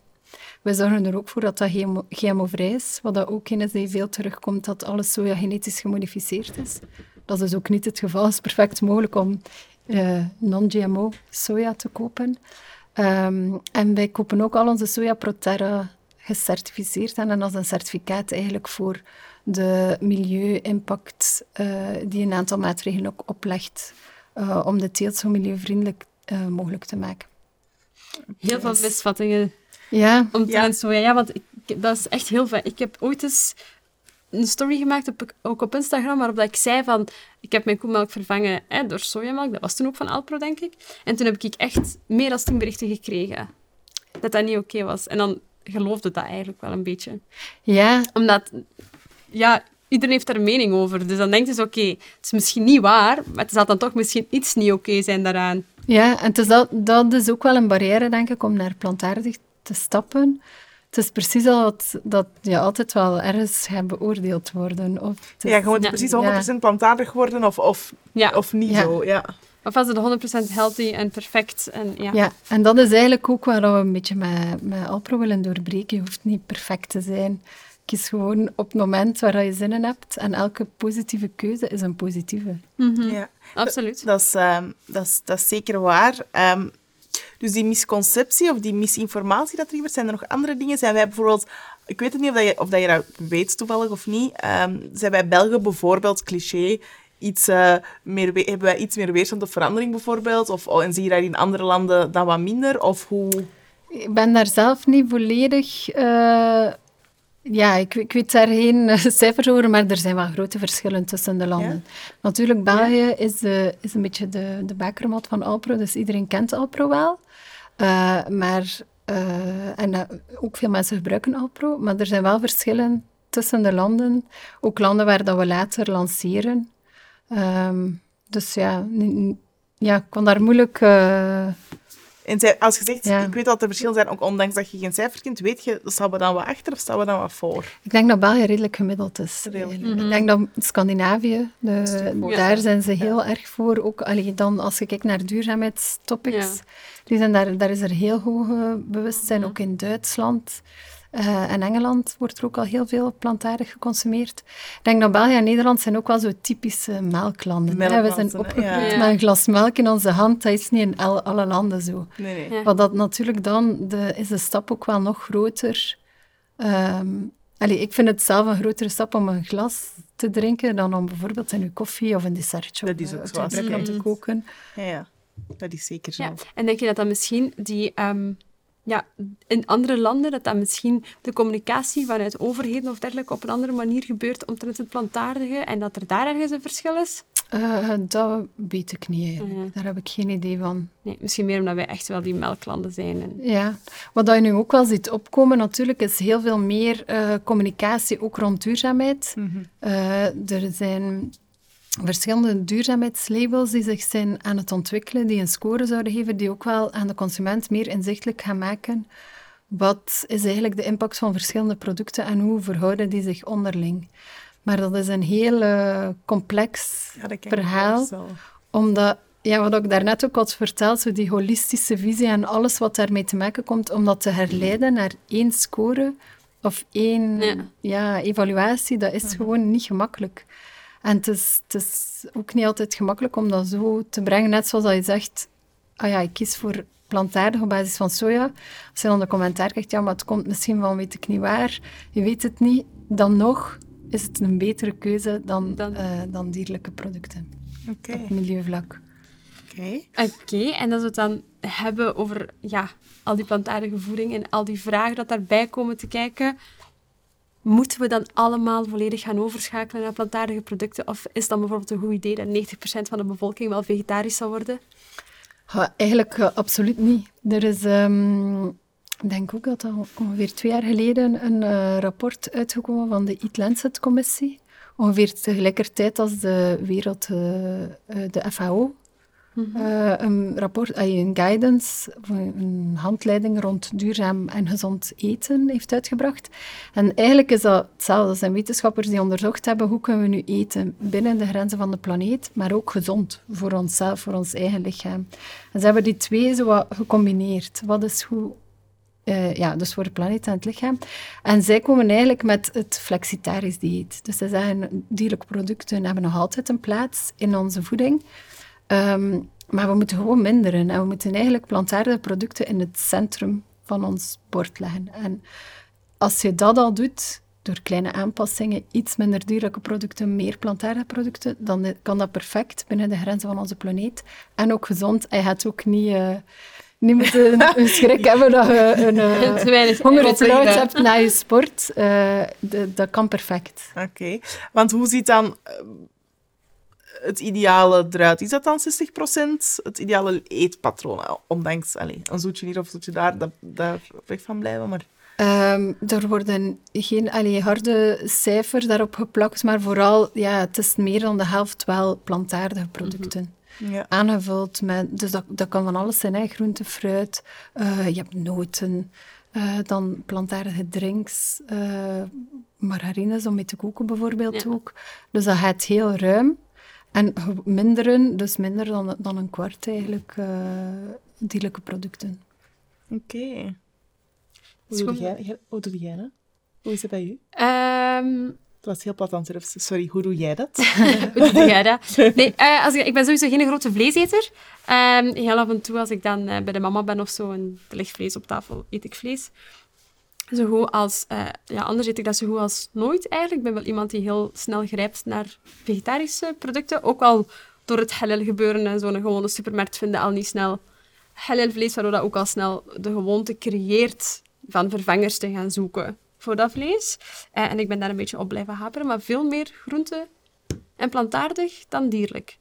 Speaker 3: We zorgen er ook voor dat dat GMO-vrij is, wat dat ook in die veel terugkomt, dat alle soja genetisch gemodificeerd is. Dat is ook niet het geval. Het is perfect mogelijk om uh, non-GMO soja te kopen. Um, en wij kopen ook al onze soja Proterra gecertificeerd. En dat is een certificaat eigenlijk voor de milieu-impact uh, die een aantal maatregelen ook oplegt uh, om de teelt zo milieuvriendelijk mogelijk te maken.
Speaker 2: Heel veel misvattingen
Speaker 3: ja.
Speaker 2: Omtrent ja. soja. Ja, want ik, dat is echt heel fijn. Ik heb ooit eens een story gemaakt, op, ook op Instagram, waarop dat ik zei van... Ik heb mijn koemelk vervangen hè, door sojamelk. Dat was toen ook van Alpro, denk ik. En toen heb ik echt meer dan tien berichten gekregen. Dat dat niet oké was. En dan geloofde dat eigenlijk wel een beetje.
Speaker 3: Ja.
Speaker 2: Omdat... Ja, iedereen heeft daar een mening over. Dus dan denkt je, oké, het is misschien niet waar, maar het zal dan toch misschien iets niet oké zijn daaraan.
Speaker 3: Ja, en dat, dat is ook wel een barrière, denk ik, om naar plantaardig te stappen. Het is precies al dat, dat je altijd wel ergens gaat beoordeeld worden. Of
Speaker 1: ja, je moet precies 100% plantaardig worden of, of, ja. of niet zo. Ja.
Speaker 2: Of was het 100% healthy en perfect. En, ja.
Speaker 3: ja, en dat is eigenlijk ook waar we een beetje met, met Alpro willen doorbreken. Je hoeft niet perfect te zijn. Kies gewoon op het moment waar je zin in hebt. En elke positieve keuze is een positieve.
Speaker 2: Mm -hmm. Ja, absoluut.
Speaker 1: Dat is, um, dat, is, dat is zeker waar. Um, dus die misconceptie of die misinformatie dat er gebeurt, zijn er nog andere dingen? Zijn wij bijvoorbeeld, ik weet het niet of, dat je, of dat, je dat weet toevallig of niet, um, zijn wij Belgen bijvoorbeeld cliché iets, uh, meer, hebben wij iets meer weerstand op verandering bijvoorbeeld? Of, oh, en zie je dat in andere landen dan wat minder? Of hoe...
Speaker 3: Ik ben daar zelf niet volledig... Uh, ja, ik, ik, weet daar geen uh, cijfers over, maar er zijn wel grote verschillen tussen de landen. Ja? Natuurlijk, België ja. is, is een beetje de, de bakermat van Alpro, dus iedereen kent Alpro wel. Uh, maar, uh, en uh, ook veel mensen gebruiken Alpro, maar er zijn wel verschillen tussen de landen. Ook landen waar dat we later lanceren. Um, dus ja, ja, ik kon daar moeilijk
Speaker 1: en als je zegt, ik weet dat er verschillen zijn, ook ondanks dat je geen cijfer kent, weet je, staan we dan wat achter of staan we dan wat voor?
Speaker 3: Ik denk dat België redelijk gemiddeld is. Mhm. Ik denk dat Scandinavië, de, daar zijn ze heel erg voor. Ook allee, dan, als je kijkt naar duurzaamheidstopics, die zijn daar, daar is er heel hoog bewustzijn, mhm. ook in Duitsland. Uh, in Engeland wordt er ook al heel veel plantaardig geconsumeerd. Ik denk dat België en Nederland zijn ook wel zo typische melklanden. We zijn opgegroeid met een glas melk in onze hand. Dat is niet in alle landen zo.
Speaker 1: Nee, nee.
Speaker 3: Maar dat natuurlijk dan de, is de stap ook wel nog groter. Um, allee, ik vind het zelf een grotere stap om een glas te drinken dan om bijvoorbeeld in je koffie of een dessertje
Speaker 1: dat is ook
Speaker 3: te, te koken.
Speaker 1: Ja, ja, dat is zeker zo. Ja.
Speaker 2: En denk je dat dat misschien die... Um ja, in andere landen dat dat misschien de communicatie vanuit overheden of dergelijke op een andere manier gebeurt omtrent het plantaardige en dat er daar ergens een verschil is?
Speaker 3: Uh, dat weet ik niet eigenlijk. Daar heb ik geen idee van.
Speaker 2: Nee, misschien meer omdat wij echt wel die melklanden zijn. En...
Speaker 3: Ja, wat je nu ook wel ziet opkomen natuurlijk is heel veel meer uh, communicatie ook rond duurzaamheid. -hmm. uh, er zijn verschillende duurzaamheidslabels die zich zijn aan het ontwikkelen, die een score zouden geven, die ook wel aan de consument meer inzichtelijk gaan maken. Wat is eigenlijk de impact van verschillende producten en hoe verhouden die zich onderling? Maar dat is een heel uh, complex ja, verhaal, omdat ja, wat ik daarnet ook had verteld, zo die holistische visie en alles wat daarmee te maken komt, om dat te herleiden naar één score of één ja. ja evaluatie, dat is mhm. gewoon niet gemakkelijk. En het is, het is ook niet altijd gemakkelijk om dat zo te brengen. Net zoals dat je zegt, ah ja, ik kies voor plantaardig op basis van soja. Als je dan de commentaar krijgt, ja, maar het komt misschien van weet ik niet waar, je weet het niet, dan nog is het een betere keuze dan, dan, uh, dan dierlijke producten.
Speaker 1: Okay.
Speaker 3: Op milieuvlak.
Speaker 1: Oké.
Speaker 2: Oké, en als we het dan hebben over ja, al die plantaardige voeding en al die vragen dat daarbij komen te kijken, Moeten we dan allemaal volledig gaan overschakelen naar plantaardige producten? Of is dan bijvoorbeeld een goed idee dat 90% van de bevolking wel vegetarisch zal worden?
Speaker 3: Eigenlijk uh, absoluut niet. Er is, um, ik denk ook dat al ongeveer twee jaar geleden een uh, rapport uitgekomen van de Eat Lancet-commissie. Ongeveer tegelijkertijd als de wereld, uh, de FAO, eh, een rapport, eh, een guidance, een handleiding rond duurzaam en gezond eten heeft uitgebracht. En eigenlijk is dat hetzelfde. Dat zijn wetenschappers die onderzocht hebben hoe kunnen we nu eten binnen de grenzen van de planeet, maar ook gezond voor onszelf, voor ons eigen lichaam. En ze hebben die twee zo gecombineerd. Wat is hoe eh, ja, dus voor de planeet en het lichaam. En zij komen eigenlijk met het flexitarisch dieet. Dus ze zeggen, dierlijke producten hebben nog altijd een plaats in onze voeding. Ehm, maar we moeten gewoon minderen. En we moeten eigenlijk plantaardige producten in het centrum van ons bord leggen. En als je dat al doet, door kleine aanpassingen, iets minder dierlijke producten, meer plantaardige producten, dan kan dat perfect binnen de grenzen van onze planeet. En ook gezond. En je gaat ook niet... Uh, niet moeten een schrik hebben dat je een uh, hongerige hebt na je sport. Uh, de, dat kan perfect.
Speaker 1: Oké. Want hoe ziet dan het ideale eruit? Is dat dan 60%? Het ideale eetpatroon? Ondanks allez, een zoetje hier of een zoetje daar, dat, daar weg van blijven. Maar...
Speaker 3: Um, er worden geen allee, harde cijfers daarop geplakt, maar vooral, ja, het is meer dan de helft wel plantaardige producten. Mhm. ja. Aangevuld met, dus dat, dat kan van alles zijn, hè, groente, fruit, uh, je hebt noten, uh, dan plantaardige drinks, uh, margarines om mee te koken bijvoorbeeld ja. ook. Dus dat gaat heel ruim. En minderen, dus minder dan, dan een kwart eigenlijk, uh, dierlijke producten.
Speaker 1: Oké. Okay. Hoe, doe jij, hoe doe jij dat? Hoe is het bij u?
Speaker 2: Um...
Speaker 1: Het was heel plat aan Sorry, hoe doe jij dat?
Speaker 2: hoe doe jij dat? Nee, uh, als ik, ik ben sowieso geen grote vleeseter. Um, heel af en toe, als ik dan uh, bij de mama ben of zo en er ligt vlees op tafel, eet ik vlees zo goed als... Uh, ja, anders eet ik dat zo goed als nooit eigenlijk. Ik ben wel iemand die heel snel grijpt naar vegetarische producten. Ook al door het halal gebeuren en zo'n gewone supermarkt vinden al niet snel halal vlees, waardoor dat ook al snel de gewoonte creëert van vervangers te gaan zoeken voor dat vlees. Uh, en ik ben daar een beetje op blijven haperen, maar veel meer groente en plantaardig dan dierlijk.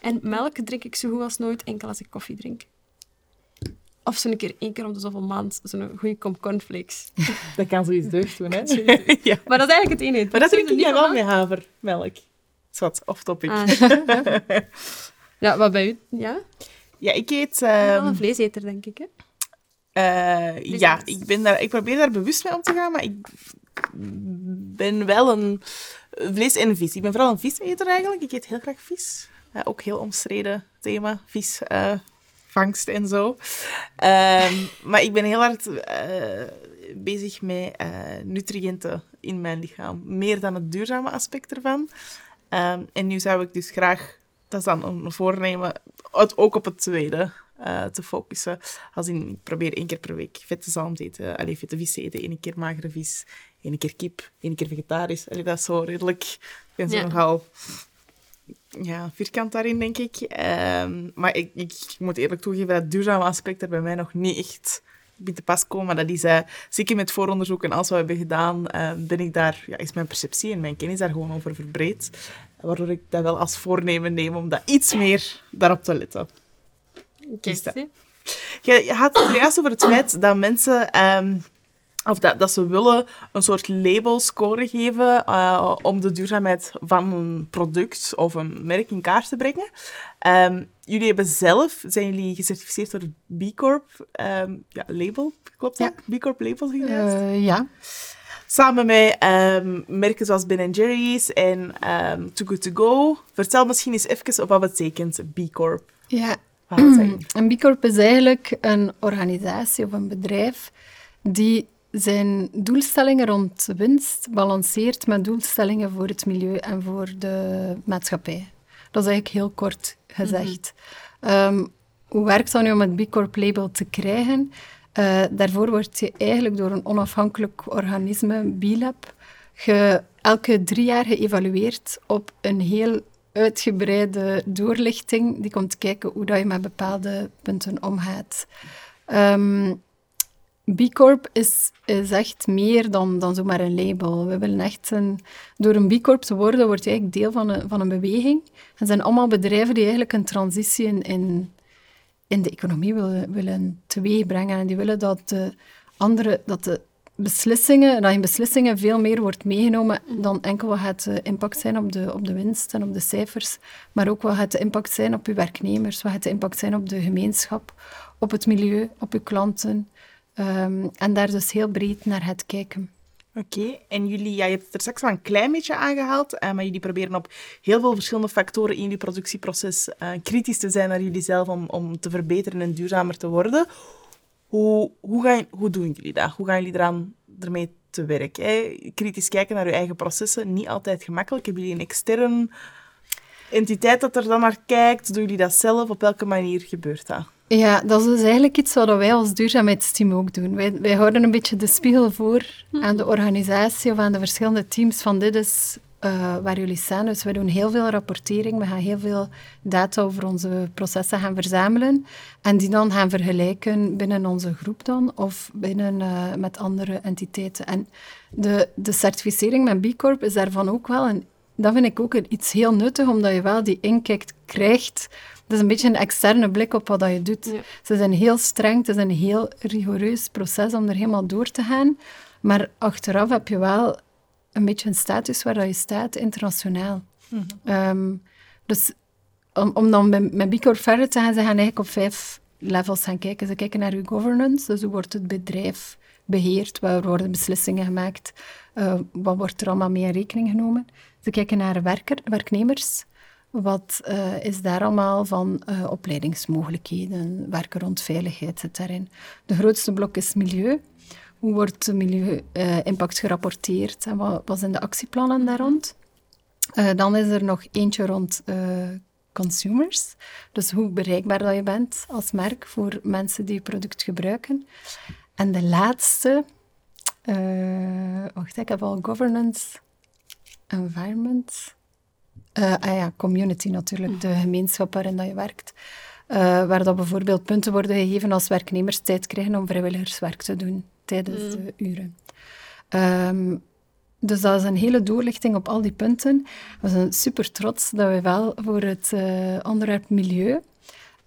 Speaker 2: En melk drink ik zo goed als nooit, enkel als ik koffie drink. Of zo'n keer één keer om de zoveel maand zo'n goede kom cornflakes.
Speaker 1: Dat kan zoiets deugd doen, hè?
Speaker 2: ja. Maar dat is eigenlijk het enige.
Speaker 1: Maar dat drink ik wel met havermelk. Zwat, off topic. Ah.
Speaker 2: ja, wat bij u? Ja?
Speaker 1: Ja, ik eet...
Speaker 2: Um... wel een ehm, vleeseter, denk ik, hè?
Speaker 1: Uh, ja, ik, ben daar, ik probeer daar bewust mee om te gaan, maar ik ben wel een vlees- en vis. Ik ben vooral een viseter eigenlijk. Ik eet heel graag vis. Uh, ook heel omstreden thema, vis. Uh, vangst en zo. Um, maar ik ben heel hard uh, bezig met uh, nutriënten in mijn lichaam. Meer dan het duurzame aspect ervan. Um, en nu zou ik dus graag, dat is dan een voornemen, het ook op het tweede uh, te focussen. Als in, ik probeer één keer per week vette zalm te eten, allee, vette vis te eten, één keer magere vis, één keer kip, één keer vegetarisch. Allee, dat is zo redelijk... Ik ben zo ja. nogal ja, vierkant daarin, denk ik. Um, maar ik, ik, moet eerlijk toegeven dat het duurzame aspect er bij mij nog niet echt bij te pas komen. Maar dat is, uh, zeker met vooronderzoek en alles wat we hebben gedaan, uh, ben ik daar, ja, is mijn perceptie en mijn kennis daar gewoon over verbreed. Waardoor ik dat wel als voornemen neem om dat iets meer daarop te letten.
Speaker 2: Kijk, dus
Speaker 1: je, je had het juist over het feit dat mensen... Um, of dat, dat ze willen een soort label score geven uh, om de duurzaamheid van een product of een merk in kaart te brengen. Um, jullie hebben zelf, zijn jullie gecertificeerd door B Corp um, ja, label, klopt dat?
Speaker 3: Ja.
Speaker 1: B Corp label
Speaker 3: uh, ja.
Speaker 1: Samen met um, merken zoals Ben Jerry's en Too Good To Go. Vertel misschien eens even op wat betekent B Corp.
Speaker 3: Ja, een B Corp is eigenlijk een organisatie of een bedrijf die zijn doelstellingen rond winst balanceert met doelstellingen voor het milieu en voor de maatschappij. Dat is eigenlijk heel kort gezegd. Mm hoe werkt dat nu om het B Corp label te krijgen? Uh, daarvoor wordt je eigenlijk door een onafhankelijk organisme, B-Lab, elke drie jaar geëvalueerd op een heel uitgebreide doorlichting die komt kijken hoe dat je met bepaalde punten omgaat. Um, B Corp is, echt meer dan, dan zomaar een label. We willen echt een, door een B Corp te worden, word je eigenlijk deel van een, van een beweging. Het zijn allemaal bedrijven die eigenlijk een transitie in, in, in de economie willen, willen teweegbrengen. En die willen dat de, andere, dat de beslissingen, dat in beslissingen veel meer wordt meegenomen dan enkel wat het de impact zijn op de, op de winst en op de cijfers, maar ook wat het de impact zijn op uw werknemers, wat het de impact zijn op de gemeenschap, op het milieu, op uw klanten. Ehm, en daar dus heel breed naar het kijken.
Speaker 1: Oké, en jullie, ja, je hebt het er straks wel een klein beetje aangehaald, uh, maar jullie proberen op heel veel verschillende factoren in jullie productieproces uh, kritisch te zijn naar jullie zelf om, om te verbeteren en duurzamer te worden. Hoe, hoe, gaan, hoe doen jullie dat? Hoe gaan jullie eraan ermee te werk? Kritisch kijken naar je eigen processen, niet altijd gemakkelijk. Hebben jullie een extern entiteit dat er dan naar kijkt? Doen jullie dat zelf? Op welke manier gebeurt dat?
Speaker 3: Ja, dat is dus eigenlijk iets wat wij als duurzaamheidsteam ook doen. Wij, wij houden een beetje de spiegel voor aan de organisatie of aan de verschillende teams van dit is uh, waar jullie staan. Dus we doen heel veel rapportering, we gaan heel veel data over onze processen gaan verzamelen en die dan gaan vergelijken binnen onze groep dan of binnen uh, met andere entiteiten. En de, de certificering met B Corp is daarvan ook wel een dat vind ik ook iets heel nuttig, omdat je wel die inkijk krijgt. Het is een beetje een externe blik op wat je doet. Ze zijn heel streng, het is een heel rigoureus proces om er helemaal door te gaan. Maar achteraf heb je wel een beetje een status waar je staat, internationaal. Mhm. Ehm, dus om, om dan met, met Bicor verder te gaan, ze gaan eigenlijk op vijf levels gaan kijken. Ze kijken naar uw governance, dus hoe wordt het bedrijf beheerd, waar worden beslissingen gemaakt, uh, wat wordt er allemaal mee in rekening genomen. Ze kijken naar werker, werknemers, wat uh, is daar allemaal van uh, opleidingsmogelijkheden, werken rond veiligheid zit daarin. De grootste blok is milieu. Hoe wordt de milieu-impact gerapporteerd en wat, wat, zijn de actieplannen daar rond? dan is er nog eentje rond consumers. Dus hoe bereikbaar dat je bent als merk voor mensen die je product gebruiken. En de laatste, wacht, ik heb al governance, environment. Uh, ah ja, community natuurlijk, de gemeenschap waarin dat je werkt. Uh, waar dat bijvoorbeeld punten worden gegeven als werknemers tijd krijgen om vrijwilligerswerk te doen tijdens mm. de uren. Um, dus dat is een hele doorlichting op al die punten. We zijn super trots dat we wel voor het uh, onderwerp milieu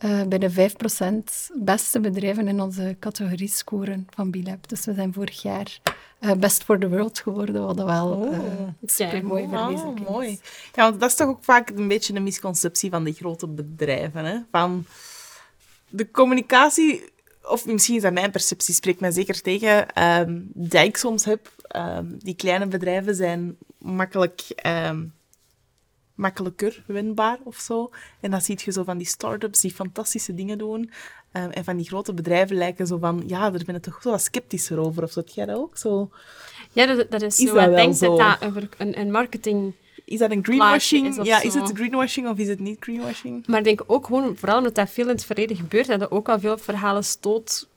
Speaker 3: uh, bij de 5% beste bedrijven in onze categorie scoren van Bilab. Dus we zijn vorig jaar Best for the World geworden, wat wel oh, uh, super mooi
Speaker 1: oh, mooi. Ja, want dat is toch ook vaak een beetje een misconceptie van de grote bedrijven. Hè? Van de communicatie, of misschien is dat mijn perceptie, spreekt mij zeker tegen, um, die ik soms heb. Um, die kleine bedrijven zijn makkelijk... Um, makkelijker winbaar of zo. En dan zie je zo van die start-ups die fantastische dingen doen. Um, en van die grote bedrijven lijken zo van, ja, daar ben ik toch zo wat sceptischer over. Of zo, jij dat ook zo?
Speaker 2: Ja, dat, dat is, is zo. Ik denk dat dat een, een marketing...
Speaker 1: Is dat een greenwashing? Is ja, is het greenwashing of is het niet greenwashing?
Speaker 2: Maar ik denk ook gewoon, vooral omdat dat veel in het verleden gebeurt, dat er ook al veel verhalen stoot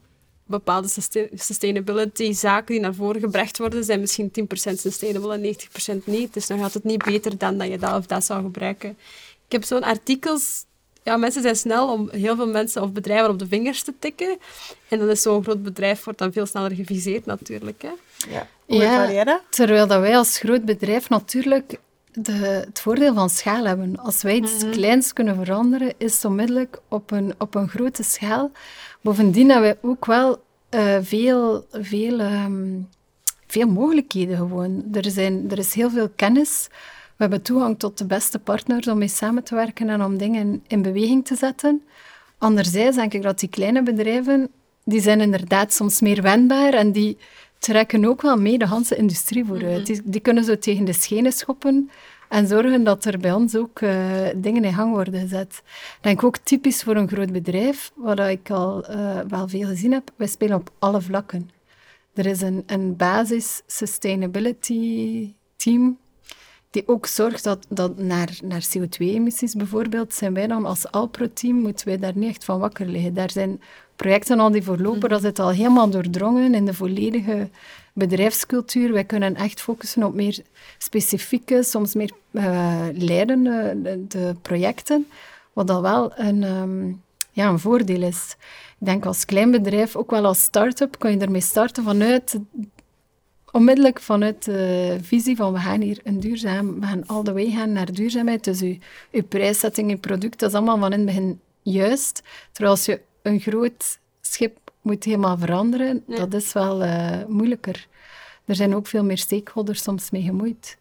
Speaker 2: bepaalde sustainability-zaken die naar voren gebracht worden, zijn misschien 10% sustainable en 90% niet. Dus dan gaat het niet beter dan dat je dat of dat zou gebruiken. Ik heb zo'n artikels... Ja, mensen zijn snel om heel veel mensen of bedrijven op de vingers te tikken. En dan is zo'n groot bedrijf wordt dan veel sneller geviseerd natuurlijk. Hè.
Speaker 1: Ja. Hoe ja,
Speaker 3: terwijl dat wij als groot bedrijf natuurlijk de, het voordeel van schaal hebben. Als wij iets mm kleins kunnen veranderen, is het onmiddellijk op een, op een grote schaal. Bovendien hebben wij ook wel uh, veel, veel, um, veel mogelijkheden gewoon. Er, zijn, er is heel veel kennis. We hebben toegang tot de beste partners om mee samen te werken en om dingen in beweging te zetten. Anderzijds denk ik dat die kleine bedrijven, die zijn inderdaad soms meer wendbaar en die trekken ook wel mee de hele industrie vooruit. Mhm. die, die, kunnen zo tegen de schenen schoppen en zorgen dat er bij ons ook uh, dingen in gang worden gezet. Ik denk ook typisch voor een groot bedrijf, wat ik al uh, wel veel gezien heb, wij spelen op alle vlakken. Er is een, een basis sustainability team die ook zorgt dat, dat naar, naar CO2-emissies bijvoorbeeld, zijn wij dan als Alpro-team, moeten wij daar niet echt van wakker liggen. Daar zijn projecten al die voorlopen, mhm. dat zit al helemaal doordrongen in de volledige bedrijfscultuur. Wij kunnen echt focussen op meer specifieke, soms meer uh, leidende de, projecten, wat dan wel een, um, ja, een voordeel is. Ik denk als klein bedrijf, ook wel als start-up, kan je ermee starten vanuit onmiddellijk vanuit de visie van we gaan hier een duurzaam, we gaan all the way gaan naar duurzaamheid. Dus je, je prijszetting, je product, dat is allemaal van in het begin juist. Terwijl als je een groot schip moet helemaal veranderen,
Speaker 2: Ja.
Speaker 3: dat is wel eh, moeilijker. Er zijn ook veel meer stakeholders soms mee gemoeid.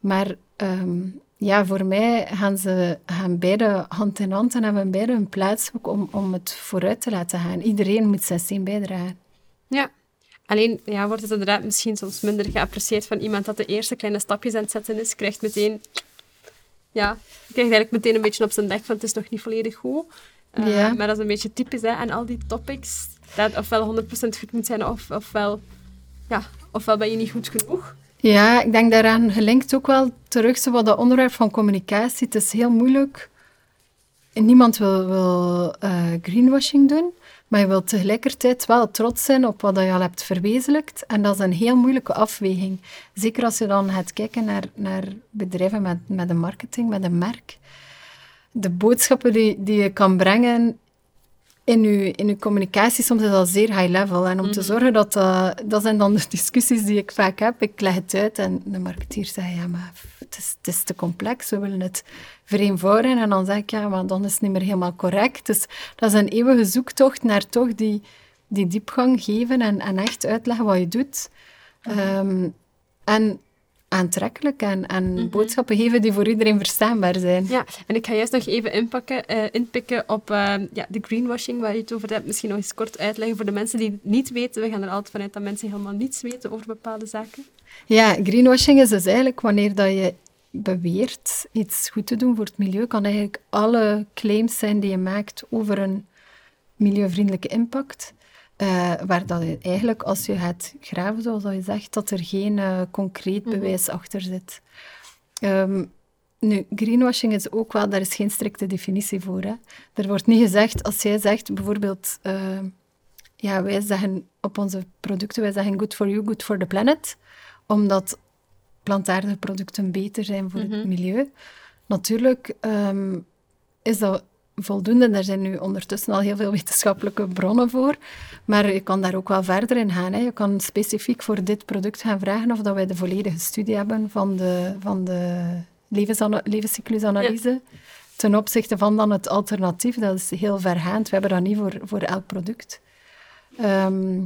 Speaker 3: Maar ehm, ja, voor mij gaan ze gaan beide hand in hand en hebben beide een plaats ook om, om het vooruit te laten gaan. Iedereen moet zijn steen bijdragen.
Speaker 2: Ja. Alleen ja, wordt het inderdaad misschien soms minder geapprecieerd van iemand dat de eerste kleine stapjes aan het zetten is, krijgt meteen... Ja, krijgt eigenlijk meteen een beetje op zijn nek van het is nog niet volledig goed. Eh,
Speaker 3: Ja.
Speaker 2: Maar dat is een beetje typisch hè, aan al die topics. Dat ofwel 100% goed moet zijn, of, ofwel, ja, ofwel ben je niet goed genoeg.
Speaker 3: Ja, ik denk daaraan gelinkt ook wel terug zo wat dat onderwerp van communicatie. Het is heel moeilijk. Niemand wil, eh, greenwashing doen, maar je wilt tegelijkertijd wel trots zijn op wat je al hebt verwezenlijkt. En dat is een heel moeilijke afweging. Zeker als je dan gaat kijken naar, naar bedrijven met, met een marketing, met een merk. De boodschappen die, die je kan brengen in je, in uw communicatie soms is dat zeer high level. En om te zorgen dat dat... Dat zijn dan de discussies die ik vaak heb. Ik leg het uit en de marketeer zegt, ja, maar het is, het is te complex. We willen het vereenvoudigen. En dan zeg ik, ja, maar dan is het niet meer helemaal correct. Dus dat is een eeuwige zoektocht naar toch die, die diepgang geven en, en echt uitleggen wat je doet. Ehm, en aantrekkelijk en, en boodschappen geven die voor iedereen verstaanbaar zijn.
Speaker 2: Ja, en ik ga juist nog even inpakken, eh, inpikken op eh, ja, de greenwashing waar je het over hebt. Misschien nog eens kort uitleggen voor de mensen die het niet weten. We gaan er altijd vanuit dat mensen helemaal niets weten over bepaalde zaken.
Speaker 3: Ja, greenwashing is dus eigenlijk wanneer dat je beweert iets goed te doen voor het milieu, kan eigenlijk alle claims zijn die je maakt over een milieuvriendelijke impact. Eh, waar dat je eigenlijk, als je gaat graven, zoals je zegt, dat er geen eh, concreet bewijs achter zit. Ehm, nu, greenwashing is ook wel, daar is geen strikte definitie voor. Hè. Er wordt niet gezegd, als jij zegt bijvoorbeeld, eh, ja, wij zeggen op onze producten, wij zeggen good for you, good for the planet, omdat plantaardige producten beter zijn voor het milieu. Natuurlijk ehm, is dat voldoende. Daar zijn nu ondertussen al heel veel wetenschappelijke bronnen voor. Maar je kan daar ook wel verder in gaan. Hè. Je kan specifiek voor dit product gaan vragen of dat wij de volledige studie hebben van de, van de levenscyclusanalyse. Ten opzichte van dan het alternatief. Dat is heel vergaand. We hebben dat niet voor, voor elk product. Ehm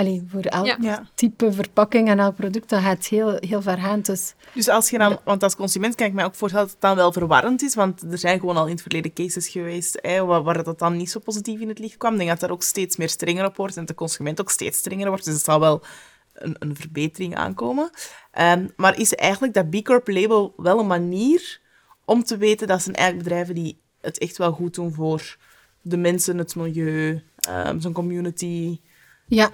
Speaker 3: allee, voor elk
Speaker 2: Ja.
Speaker 3: Type verpakking en elk product, dat gaat heel, heel vergaand. Dus
Speaker 1: Dus als je dan, want als consument kan ik me ook voorstellen dat het dan wel verwarrend is, want er zijn gewoon al in het verleden cases geweest hè, waar, waar dat dan niet zo positief in het licht kwam. Ik denk dat daar ook steeds meer strenger op wordt en de consument ook steeds strenger wordt. Dus het zal wel een, een verbetering aankomen. Ehm, maar is eigenlijk dat B Corp label wel een manier om te weten dat zijn eigenlijk bedrijven die het echt wel goed doen voor de mensen, het milieu, ehm, zijn community?
Speaker 3: Ja,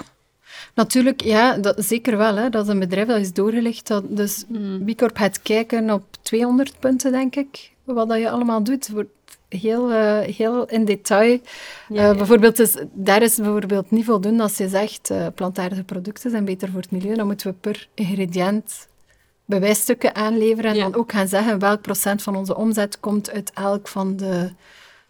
Speaker 3: natuurlijk, ja, dat, zeker wel. Hè. Dat is een bedrijf dat is doorgelicht. Dat, dus B Corp gaat kijken op 200 punten, denk ik, wat dat je allemaal doet. Wordt heel, eh, heel in detail.
Speaker 2: Ja,
Speaker 3: Eh, Bijvoorbeeld, daar is bijvoorbeeld niet voldoende als je zegt eh plantaardige producten zijn beter voor het milieu. Dan moeten we per ingrediënt bewijsstukken aanleveren en
Speaker 2: Ja.
Speaker 3: dan ook gaan zeggen welk procent van onze omzet komt uit elk van de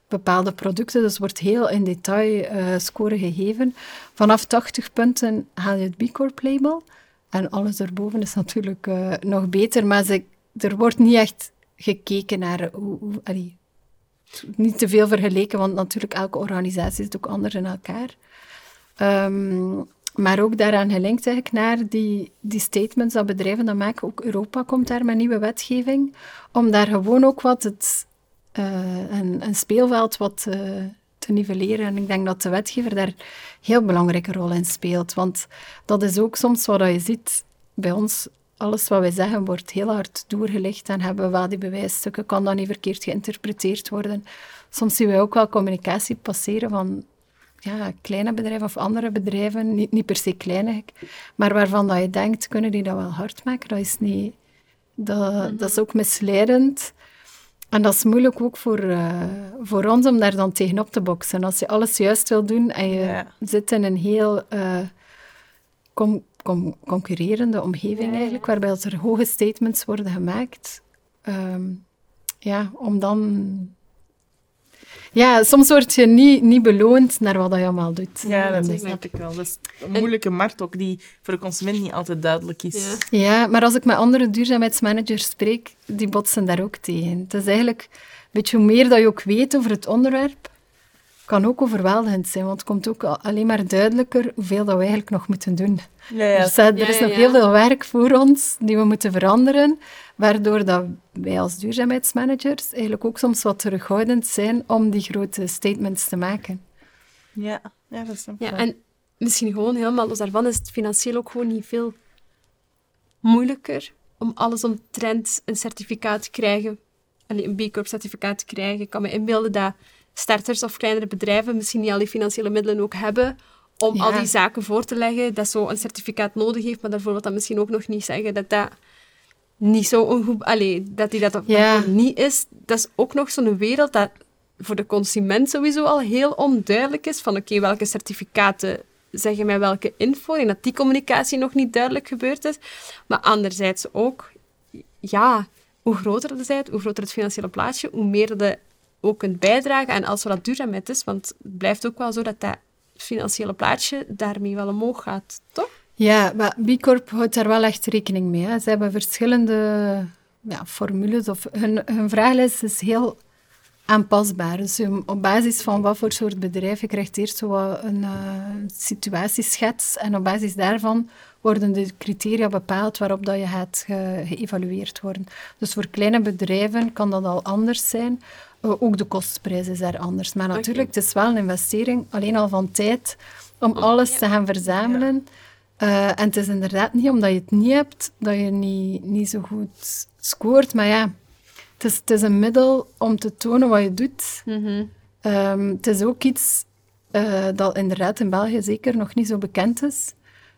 Speaker 3: bepaalde producten. Dus wordt heel in detail eh score gegeven. Vanaf 80 punten haal je het B Corp label. En alles erboven is natuurlijk eh, nog beter, maar ze, er wordt niet echt gekeken naar hoe, hoe niet te veel vergeleken, want natuurlijk elke organisatie is ook anders in elkaar. Ehm, maar ook daaraan gelinkt eigenlijk naar die, die statements dat bedrijven dat maken. Ook Europa komt daar met nieuwe wetgeving, om daar gewoon ook wat het, een, een speelveld wat eh, te nivelleren. En ik denk dat de wetgever daar een heel belangrijke rol in speelt. Want dat is ook soms wat je ziet bij ons. Alles wat wij zeggen wordt heel hard doorgelicht en hebben we wel die bewijsstukken. Kan dat niet verkeerd geïnterpreteerd worden? Soms zien wij ook wel communicatie passeren van ja, kleine bedrijven of andere bedrijven, niet, niet per se kleine, maar waarvan dat je denkt, kunnen die dat wel hard maken? Dat is, niet, dat, dat is ook misleidend. En dat is moeilijk ook voor, eh, voor ons om daar dan tegenop te boksen. Als je alles juist wil doen en je
Speaker 1: Ja.
Speaker 3: zit in een heel eh, com- com- concurrerende omgeving
Speaker 2: Ja,
Speaker 3: eigenlijk, waarbij er hoge statements worden gemaakt, ehm, ja, om dan... Ja, soms word je niet, niet beloond naar wat je allemaal doet.
Speaker 1: Ja, dat snap ik wel. Dat is een moeilijke markt ook, die voor de consument niet altijd duidelijk is.
Speaker 2: Ja.
Speaker 3: Ja, maar als ik met andere duurzaamheidsmanagers spreek, die botsen daar ook tegen. Het is eigenlijk, weet je, hoe meer dat je ook weet over het onderwerp, kan ook overweldigend zijn, want het komt ook alleen maar duidelijker hoeveel dat we eigenlijk nog moeten doen.
Speaker 1: Ja, ja.
Speaker 3: Er, staat- er is
Speaker 2: ja,
Speaker 3: nog
Speaker 2: ja.
Speaker 3: heel veel werk voor ons die we moeten veranderen, waardoor dat wij als duurzaamheidsmanagers eigenlijk ook soms wat terughoudend zijn om die grote statements te maken.
Speaker 1: Ja, ja dat snap ik
Speaker 2: Ja, en misschien gewoon helemaal los daarvan is het financieel ook gewoon niet veel moeilijker om alles omtrent een certificaat te krijgen. Allee, een B Corp certificaat te krijgen. Ik kan me inbeelden dat starters of kleinere bedrijven misschien niet al die financiële middelen ook hebben om
Speaker 3: Ja.
Speaker 2: al die zaken voor te leggen, dat zo een certificaat nodig heeft, maar daarvoor wil dat misschien ook nog niet zeggen dat dat niet zo een goed... Allee, dat die dat
Speaker 3: Ja.
Speaker 2: niet is. Dat is ook nog zo'n wereld dat voor de consument sowieso al heel onduidelijk is van oké, welke certificaten zeggen mij welke info en dat die communicatie nog niet duidelijk gebeurd is. Maar anderzijds ook, ja, hoe groter de zijt, hoe groter het financiële plaatje, hoe meer je ook kunt bijdragen. En als dat duurzaamheid is, want het blijft ook wel zo dat dat financiële plaatje daarmee wel omhoog gaat, toch?
Speaker 3: Ja, maar B Corp houdt daar wel echt rekening mee. Hè. Ze hebben verschillende ja, formules. Of hun, hun vragenlijst is heel aanpasbaar. Dus op basis van wat voor soort bedrijf je krijgt eerst zo wat een eh, situatieschets. En op basis daarvan worden de criteria bepaald waarop dat je gaat ge- geëvalueerd worden. Dus voor kleine bedrijven kan dat al anders zijn. Eh, ook de kostprijs is daar anders. Maar natuurlijk, het is wel een investering, alleen al van tijd, om alles te gaan verzamelen. Eh, en het is inderdaad niet omdat je het niet hebt, dat je niet, niet zo goed scoort. Maar ja, het is, het is een middel om te tonen wat je doet. Ehm, het is ook iets eh, dat inderdaad in België zeker nog niet zo bekend is.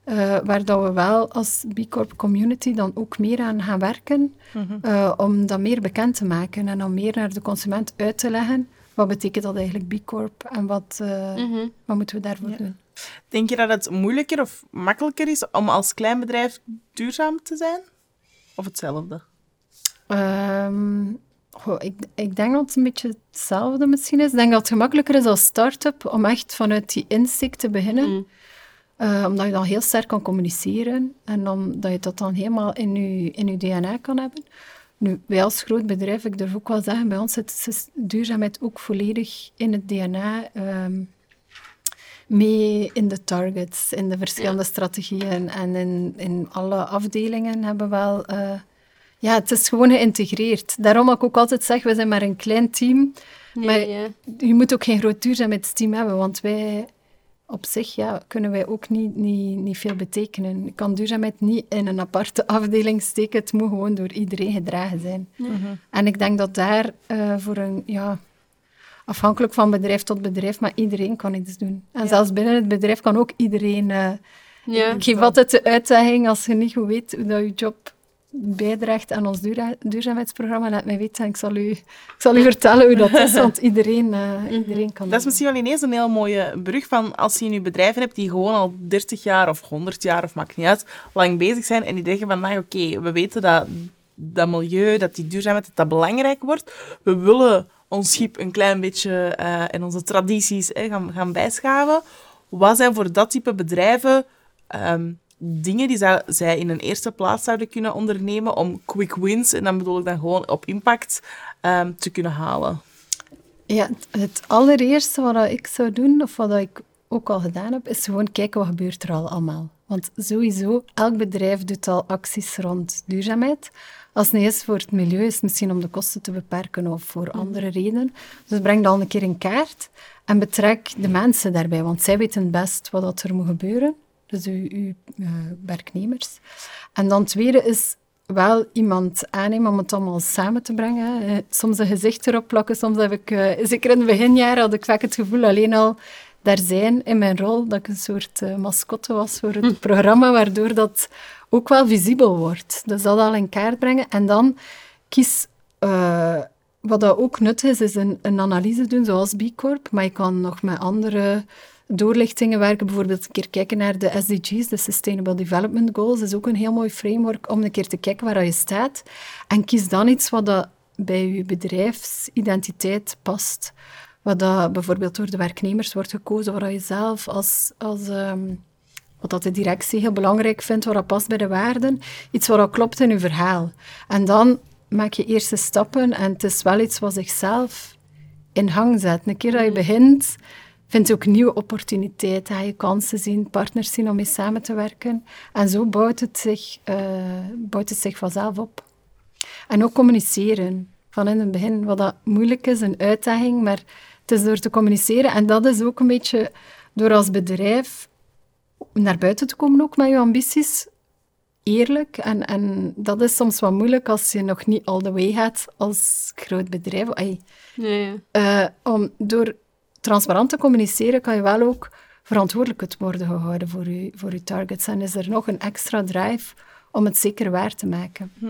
Speaker 3: Eh, waar dat we wel als B Corp community dan ook meer aan gaan werken. eh, om dat meer bekend te maken en om meer naar de consument uit te leggen. Wat betekent dat eigenlijk B Corp en wat, eh, wat moeten we daarvoor doen?
Speaker 1: Denk je dat het moeilijker of makkelijker is om als klein bedrijf duurzaam te zijn? Of hetzelfde?
Speaker 3: Goh, ik, ik denk dat het een beetje hetzelfde misschien is. Ik denk dat het gemakkelijker is als start-up om echt vanuit die insteek te beginnen. Eh, omdat je dan heel sterk kan communiceren en omdat je dat dan helemaal in je, in je DNA kan hebben. Nu, wij als groot bedrijf, ik durf ook wel zeggen, bij ons zit duurzaamheid ook volledig in het DNA. ehm, mee in de targets, in de verschillende strategieën en in, in alle afdelingen hebben we wel... eh, ja, het is gewoon geïntegreerd. Daarom ik ook altijd zeg, we zijn maar een klein team. Maar
Speaker 2: ja.
Speaker 3: je moet ook geen groot duurzaamheidsteam hebben, want wij op zich ja, kunnen wij ook niet, niet, niet veel betekenen. Je kan duurzaamheid niet in een aparte afdeling steken. Het moet gewoon door iedereen gedragen zijn. En ik denk dat daar eh, voor een... Ja, afhankelijk van bedrijf tot bedrijf, maar iedereen kan iets doen. En zelfs binnen het bedrijf kan ook iedereen... eh,
Speaker 2: Ja.
Speaker 3: ik geef altijd de uitdaging, als je niet goed weet hoe dat je job bijdraagt aan ons duurza- duurzaamheidsprogramma, laat mij weten en ik zal u, ik zal u vertellen hoe dat is, want iedereen, eh, iedereen kan
Speaker 1: Dat is misschien wel ineens een heel mooie brug van als je nu bedrijven hebt die gewoon al 30 jaar of 100 jaar, of maakt niet uit, lang bezig zijn en die denken van, nou oké, we weten dat dat milieu, dat die duurzaamheid, dat dat belangrijk wordt. We willen ons schip een klein beetje eh, en onze tradities eh, gaan, gaan bijschaven. Wat zijn voor dat type bedrijven ehm, dingen die zij in een eerste plaats zouden kunnen ondernemen om quick wins, en dan bedoel ik dan gewoon op impact, ehm, te kunnen halen?
Speaker 3: Ja, het, allereerste wat ik zou doen, of wat ik ook al gedaan heb, is gewoon kijken wat gebeurt er al allemaal. Want sowieso, elk bedrijf doet al acties rond duurzaamheid. Als het niet is voor het milieu, is het misschien om de kosten te beperken of voor andere redenen. Dus breng dat al een keer in kaart en betrek de mensen daarbij, want zij weten het best wat er moet gebeuren. Dus uw, uw eh, werknemers. En dan tweede is wel iemand aannemen om het allemaal samen te brengen. Soms een gezicht erop plakken, soms heb ik... eh, zeker in het beginjaren had ik vaak het gevoel alleen al daar zijn in mijn rol, dat ik een soort eh, mascotte was voor het programma, waardoor dat ook wel visibel wordt. Dus dat al in kaart brengen. En dan kies... wat dat ook nut is, is een, een analyse doen, zoals B Corp, maar je kan nog met andere doorlichtingen werken. Bijvoorbeeld een keer kijken naar de SDG's, de Sustainable Development Goals. Is ook een heel mooi framework om een keer te kijken waar je staat. En kies dan iets wat dat bij je bedrijfsidentiteit past. Wat dat bijvoorbeeld door de werknemers wordt gekozen, waar je zelf als... als ehm, wat dat de directie heel belangrijk vindt, wat dat past bij de waarden. Iets wat dat klopt in je verhaal. En dan maak je eerste stappen en het is wel iets wat zichzelf in gang zetten. Een keer dat je begint, vind je ook nieuwe opportuniteiten. Ga je kansen zien, partners zien om mee samen te werken. En zo bouwt het zich, uh, bouwt het zich vanzelf op. En ook communiceren. Van in het begin, wat dat moeilijk is, een uitdaging, maar het is door te communiceren. En dat is ook een beetje door als bedrijf naar buiten te komen ook met je ambities. Eerlijk. En, en dat is soms wat moeilijk als je nog niet all the way gaat als groot bedrijf. Ay,
Speaker 2: ja,
Speaker 3: Uh, om, door transparant te communiceren kan je wel ook verantwoordelijk worden gehouden voor je, voor je targets. En is er nog een extra drive om het zeker waar te maken. Hm.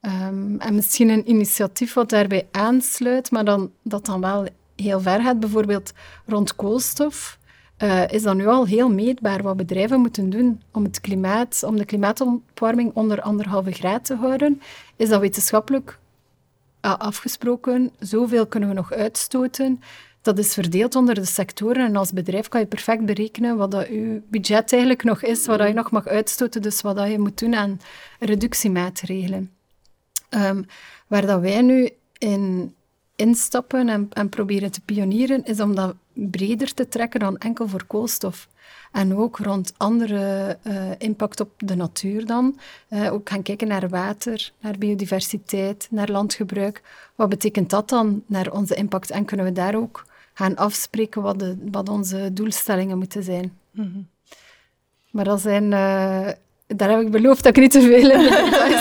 Speaker 3: Um, en misschien een initiatief wat daarbij aansluit, maar dan, dat dan wel heel ver gaat, bijvoorbeeld rond koolstof. Uh, is dan nu al heel meetbaar wat bedrijven moeten doen om, het klimaat, om de klimaatopwarming onder anderhalve graad te houden. Is dat wetenschappelijk uh, afgesproken? Zoveel kunnen we nog uitstoten. Dat is verdeeld onder de sectoren en als bedrijf kan je perfect berekenen wat dat je budget eigenlijk nog is, wat dat je nog mag uitstoten, dus wat dat je moet doen aan reductiemaatregelen. Um, waar dat wij nu in instappen en, en proberen te pionieren, is om dat breder te trekken dan enkel voor koolstof. En ook rond andere uh, impact op de natuur dan. Uh, ook gaan kijken naar water, naar biodiversiteit, naar landgebruik. Wat betekent dat dan naar onze impact? En kunnen we daar ook gaan afspreken wat, de, wat onze doelstellingen moeten zijn? Mm -hmm. Maar dat zijn uh, daar heb ik beloofd dat ik niet te veel in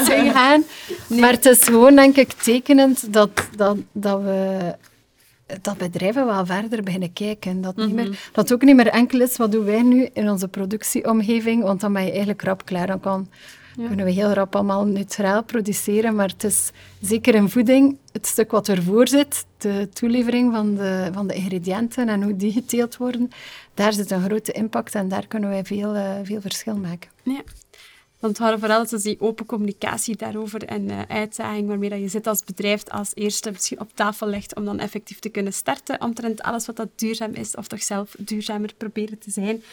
Speaker 3: zou gaan. Maar het is gewoon, denk ik, tekenend dat, dat, dat we dat bedrijven wel verder beginnen kijken. Dat, niet meer, mhm. dat ook niet meer enkel is, wat doen wij nu in onze productieomgeving, want dan ben je eigenlijk rap klaar. Dan kan, kunnen we heel rap allemaal neutraal produceren, maar het is zeker in voeding, het stuk wat ervoor zit, de toelevering van de, van de ingrediënten en hoe die geteeld worden, daar zit een grote impact en daar kunnen wij veel, uh, veel verschil maken.
Speaker 2: Ja. Want het waren vooral dus die open communicatie daarover en uh, uitdaging waarmee dat je zit als bedrijf als eerste misschien op tafel legt om dan effectief te kunnen starten omtrent alles wat dat duurzaam is of toch zelf duurzamer proberen te zijn.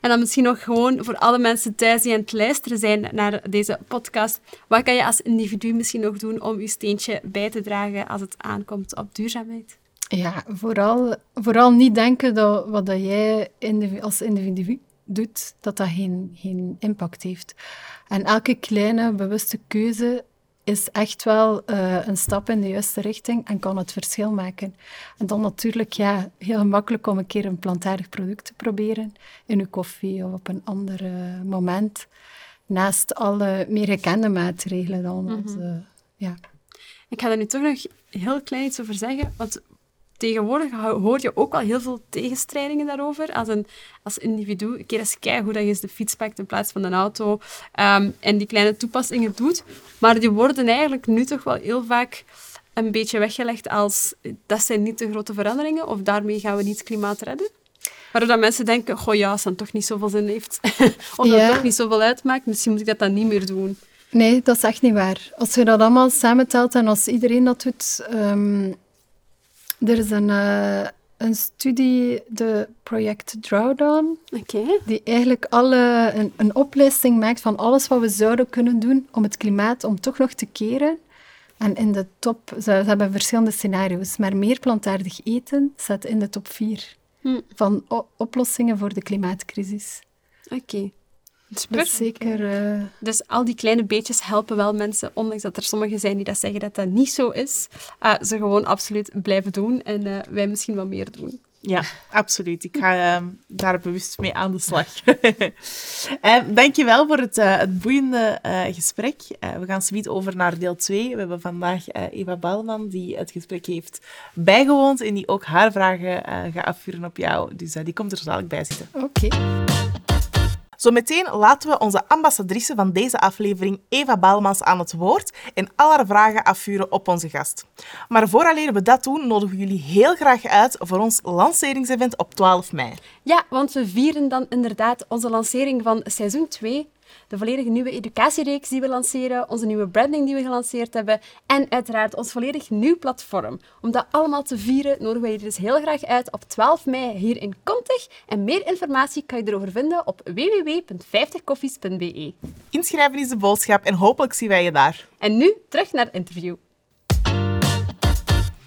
Speaker 2: En dan misschien nog gewoon voor alle mensen thuis die aan het luisteren zijn naar deze podcast. Wat kan je als individu misschien nog doen om je steentje bij te dragen als het aankomt op duurzaamheid?
Speaker 3: Ja, vooral, vooral niet denken dat wat dat jij als individu doet, dat dat geen, geen impact heeft. En elke kleine bewuste keuze is echt wel uh, een stap in de juiste richting en kan het verschil maken. En dan natuurlijk ja, heel gemakkelijk om een keer een plantaardig product te proberen in uw koffie of op een ander uh, moment. Naast alle meer gekende maatregelen dan. Mm -hmm. ja.
Speaker 2: Ik ga daar nu toch nog heel klein iets over zeggen. Want tegenwoordig hoor je ook wel heel veel tegenstrijdingen daarover. Als, een, als individu, een keer eens kijken hoe dat je de fiets pakt in plaats van een auto um, en die kleine toepassingen doet. Maar die worden eigenlijk nu toch wel heel vaak een beetje weggelegd als dat zijn niet de grote veranderingen of daarmee gaan we niet het klimaat redden. Waardoor dat mensen denken, goh ja, als dat toch niet zoveel zin heeft. of dat toch niet zoveel uitmaakt, misschien moet ik dat dan niet meer doen.
Speaker 3: Nee, dat is echt niet waar. Als je dat allemaal samentelt en als iedereen dat doet, um, er is een, uh, een studie, de project Drawdown,
Speaker 2: okay.
Speaker 3: die eigenlijk alle, een, een oplisting maakt van alles wat we zouden kunnen doen om het klimaat om toch nog te keren. En in de top, ze, ze hebben verschillende scenario's, maar meer plantaardig eten staat in de top 4 hm. van oplossingen voor de klimaatcrisis.
Speaker 2: Oké.
Speaker 3: Dus zeker. Uh...
Speaker 2: Dus al die kleine beetjes helpen wel mensen, ondanks dat er sommigen zijn die dat zeggen dat dat niet zo is. Uh, ze gewoon absoluut blijven doen en uh, wij misschien wat meer doen.
Speaker 1: Ja, absoluut. Ik ga uh, daar bewust mee aan de slag. uh, dankjewel voor het, uh, het boeiende gesprek. we gaan zoiets over naar deel 2. We hebben vandaag Eva Balman, die het gesprek heeft bijgewoond en die ook haar vragen gaat afvuren op jou. Dus die komt er zo dadelijk bij zitten.
Speaker 3: Oké.
Speaker 1: Zometeen laten we onze ambassadrice van deze aflevering, Eva Balmans, aan het woord en al haar vragen afvuren op onze gast. Maar vooraleer we dat doen, nodigen we jullie heel graag uit voor ons lanceringsevent op 12 mei.
Speaker 2: Ja, want we vieren dan inderdaad onze lancering van seizoen 2 de volledige nieuwe educatiereeks die we lanceren, onze nieuwe branding die we gelanceerd hebben en uiteraard ons volledig nieuw platform. Om dat allemaal te vieren nodigen wij je dus heel graag uit op 12 mei hier in Contig. En meer informatie kan je erover vinden op www.50koffies.be.
Speaker 1: Inschrijven is de boodschap en hopelijk zien wij je daar.
Speaker 2: En nu terug naar het interview.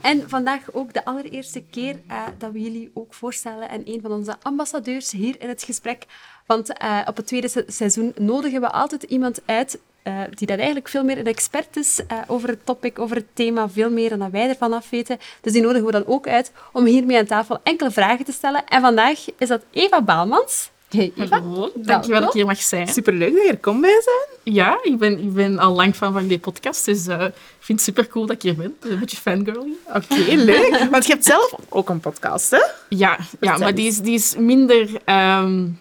Speaker 2: En vandaag ook de allereerste keer uh, dat we jullie ook voorstellen en een van onze ambassadeurs hier in het gesprek. Want uh, op het tweede seizoen nodigen we altijd iemand uit uh, die dat eigenlijk veel meer een expert is over het topic, over het thema, veel meer dan wij ervan af weten. Dus die nodigen we dan ook uit om hiermee aan tafel enkele vragen te stellen. En vandaag is dat Eva Baalmans.
Speaker 4: Hey Eva. Hallo, dankjewel dat ik hier mag zijn.
Speaker 1: Superleuk dat je er komt bij zijn.
Speaker 4: Ja, ik ben, ik ben al lang fan van die podcast, dus uh, ik vind het super cool dat ik hier ben. Een beetje fangirly.
Speaker 1: Oké, okay, leuk. Want je hebt zelf ook een podcast, hè?
Speaker 4: Ja, ja maar die is, die is minder... Um,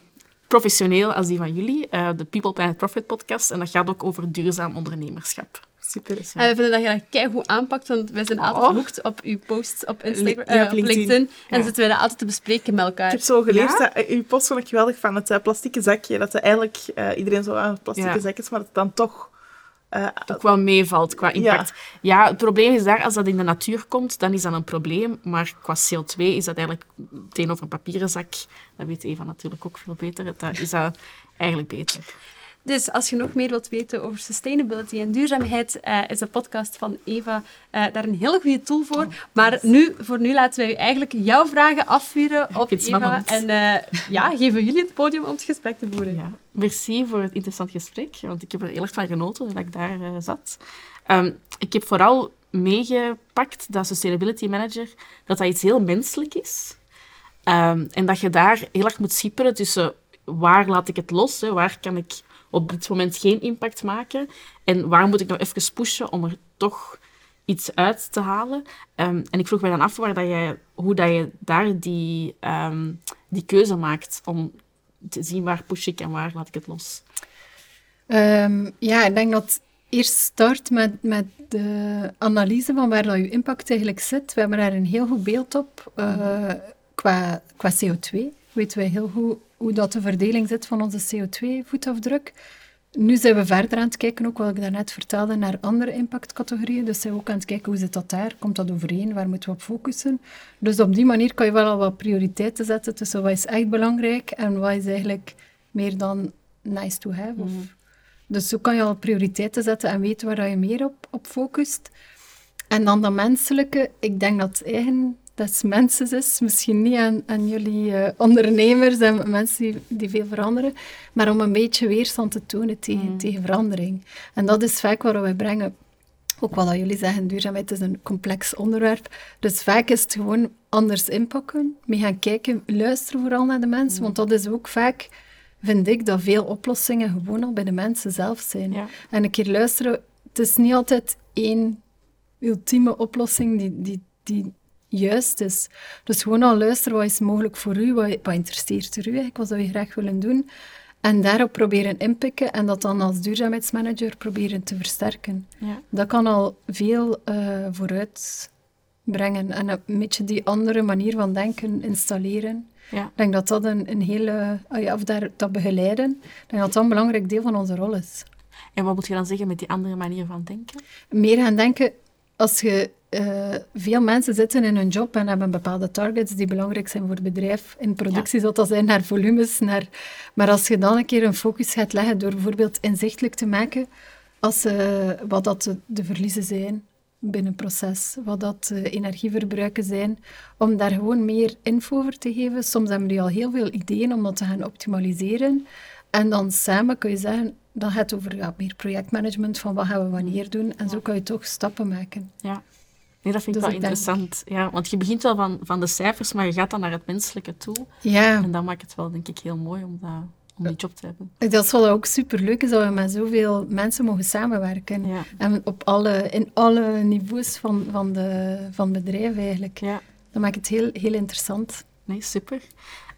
Speaker 4: professioneel als die van jullie, uh, de People Planet Profit podcast. En dat gaat ook over duurzaam ondernemerschap.
Speaker 2: Super. Ja. En we vinden dat je dat keigoed aanpakt, want wij zijn altijd gehoekt op uw posts op, Instagram, uh, op LinkedIn. En zitten wij dat altijd te bespreken met elkaar. Ik
Speaker 1: heb zo geleerd dat uw post vond ik geweldig van het uh, plastieke zakje. Dat er eigenlijk iedereen zo aan het plastieke zakje is, maar dat het dan toch
Speaker 4: uh, ook wel meevalt qua impact. Ja. ja. het probleem is daar, als dat in de natuur komt, dan is dat een probleem. Maar qua CO2 is dat eigenlijk tegenover een papieren zak, dat weet Eva natuurlijk ook veel beter, dat is dat eigenlijk beter.
Speaker 2: Dus als je nog meer wilt weten over sustainability en duurzaamheid, uh, is de podcast van Eva uh, daar een hele goede tool voor. Oh, maar nu, voor nu laten wij eigenlijk jouw vragen afvuren op Eva. En uh, ja, geven jullie het podium om het gesprek te voeren. Ja.
Speaker 4: Merci voor het interessant gesprek, want ik heb er heel erg van genoten dat ik daar zat. Um, ik heb vooral meegepakt dat sustainability manager, dat dat iets heel menselijk is. Um, en dat je daar heel erg moet schipperen tussen waar laat ik het los, hè, waar kan ik op dit moment geen impact maken? En waar moet ik nou even pushen om er toch iets uit te halen? Um, en ik vroeg mij dan af waar dat jij, hoe dat je daar die, um, die keuze maakt om te zien waar push ik en waar laat ik het los.
Speaker 3: Um, ja, ik denk dat eerst start met, met de analyse van waar dat je impact eigenlijk zit. We hebben daar een heel goed beeld op uh, qua, qua CO2. Weten wij heel goed hoe dat de verdeling zit van onze CO2-voetafdruk. Nu zijn we verder aan het kijken, ook wat ik daarnet vertelde, naar andere impactcategorieën. Dus zijn we ook aan het kijken hoe zit dat daar, komt dat overeen, waar moeten we op focussen. Dus op die manier kan je wel al wat prioriteiten zetten tussen wat is echt belangrijk en wat is eigenlijk meer dan nice to have. Of... Mhm. Dus zo kan je al prioriteiten zetten en weten waar je meer op, op focust. En dan dat menselijke, ik denk dat eigen dat mensen is. Misschien niet aan, aan jullie uh, ondernemers en mensen die, die, veel veranderen, maar om een beetje weerstand te tonen tegen, mm. tegen verandering. En dat is vaak wat wij brengen. Ook wat jullie zeggen, duurzaamheid is een complex onderwerp. Dus vaak is het gewoon anders inpakken, mee gaan kijken, luisteren vooral naar de mensen, mm. want dat is ook vaak, vind ik, dat veel oplossingen gewoon al bij de mensen zelf zijn. En een keer luisteren, het is niet altijd één ultieme oplossing die, die, die juist is. Dus gewoon al luisteren, wat is mogelijk voor u, wat, wat interesseert er u eigenlijk, wat zou je graag willen doen. En daarop proberen inpikken en dat dan als duurzaamheidsmanager proberen te versterken. Ja. Dat kan al veel uh, vooruit brengen en een beetje die andere manier van denken installeren. Ja. Ik denk dat dat een, een hele, ah ja, of daar, dat begeleiden, ik denk dat dat een belangrijk deel van onze rol is.
Speaker 4: En wat moet je dan zeggen met die andere manier van denken?
Speaker 3: Meer gaan denken, als je uh, veel mensen zitten in hun job en hebben bepaalde targets die belangrijk zijn voor het bedrijf. In productie ja. dat zijn naar volumes. Naar... Maar als je dan een keer een focus gaat leggen door bijvoorbeeld inzichtelijk te maken als, uh, wat dat de, de, verliezen zijn binnen een proces, wat dat de energieverbruiken zijn, om daar gewoon meer info over te geven. Soms hebben die al heel veel ideeën om dat te gaan optimaliseren. En dan samen kun je zeggen, dan gaat het over ja, meer projectmanagement, van wat gaan we wanneer doen. En zo kan je toch stappen maken.
Speaker 4: Ja. Nee, dat vind ik dus wel interessant. Ja, want je begint wel van, van de cijfers, maar je gaat dan naar het menselijke toe. Ja. En dat maakt het wel, denk ik, heel mooi om, dat, om die job te hebben.
Speaker 3: Dat is wel ook superleuk, is dat we met zoveel mensen mogen samenwerken. Ja. En op alle, in alle niveaus van, van, de, van bedrijf eigenlijk. Ja. Dat maakt het heel, heel interessant.
Speaker 4: Nee, super.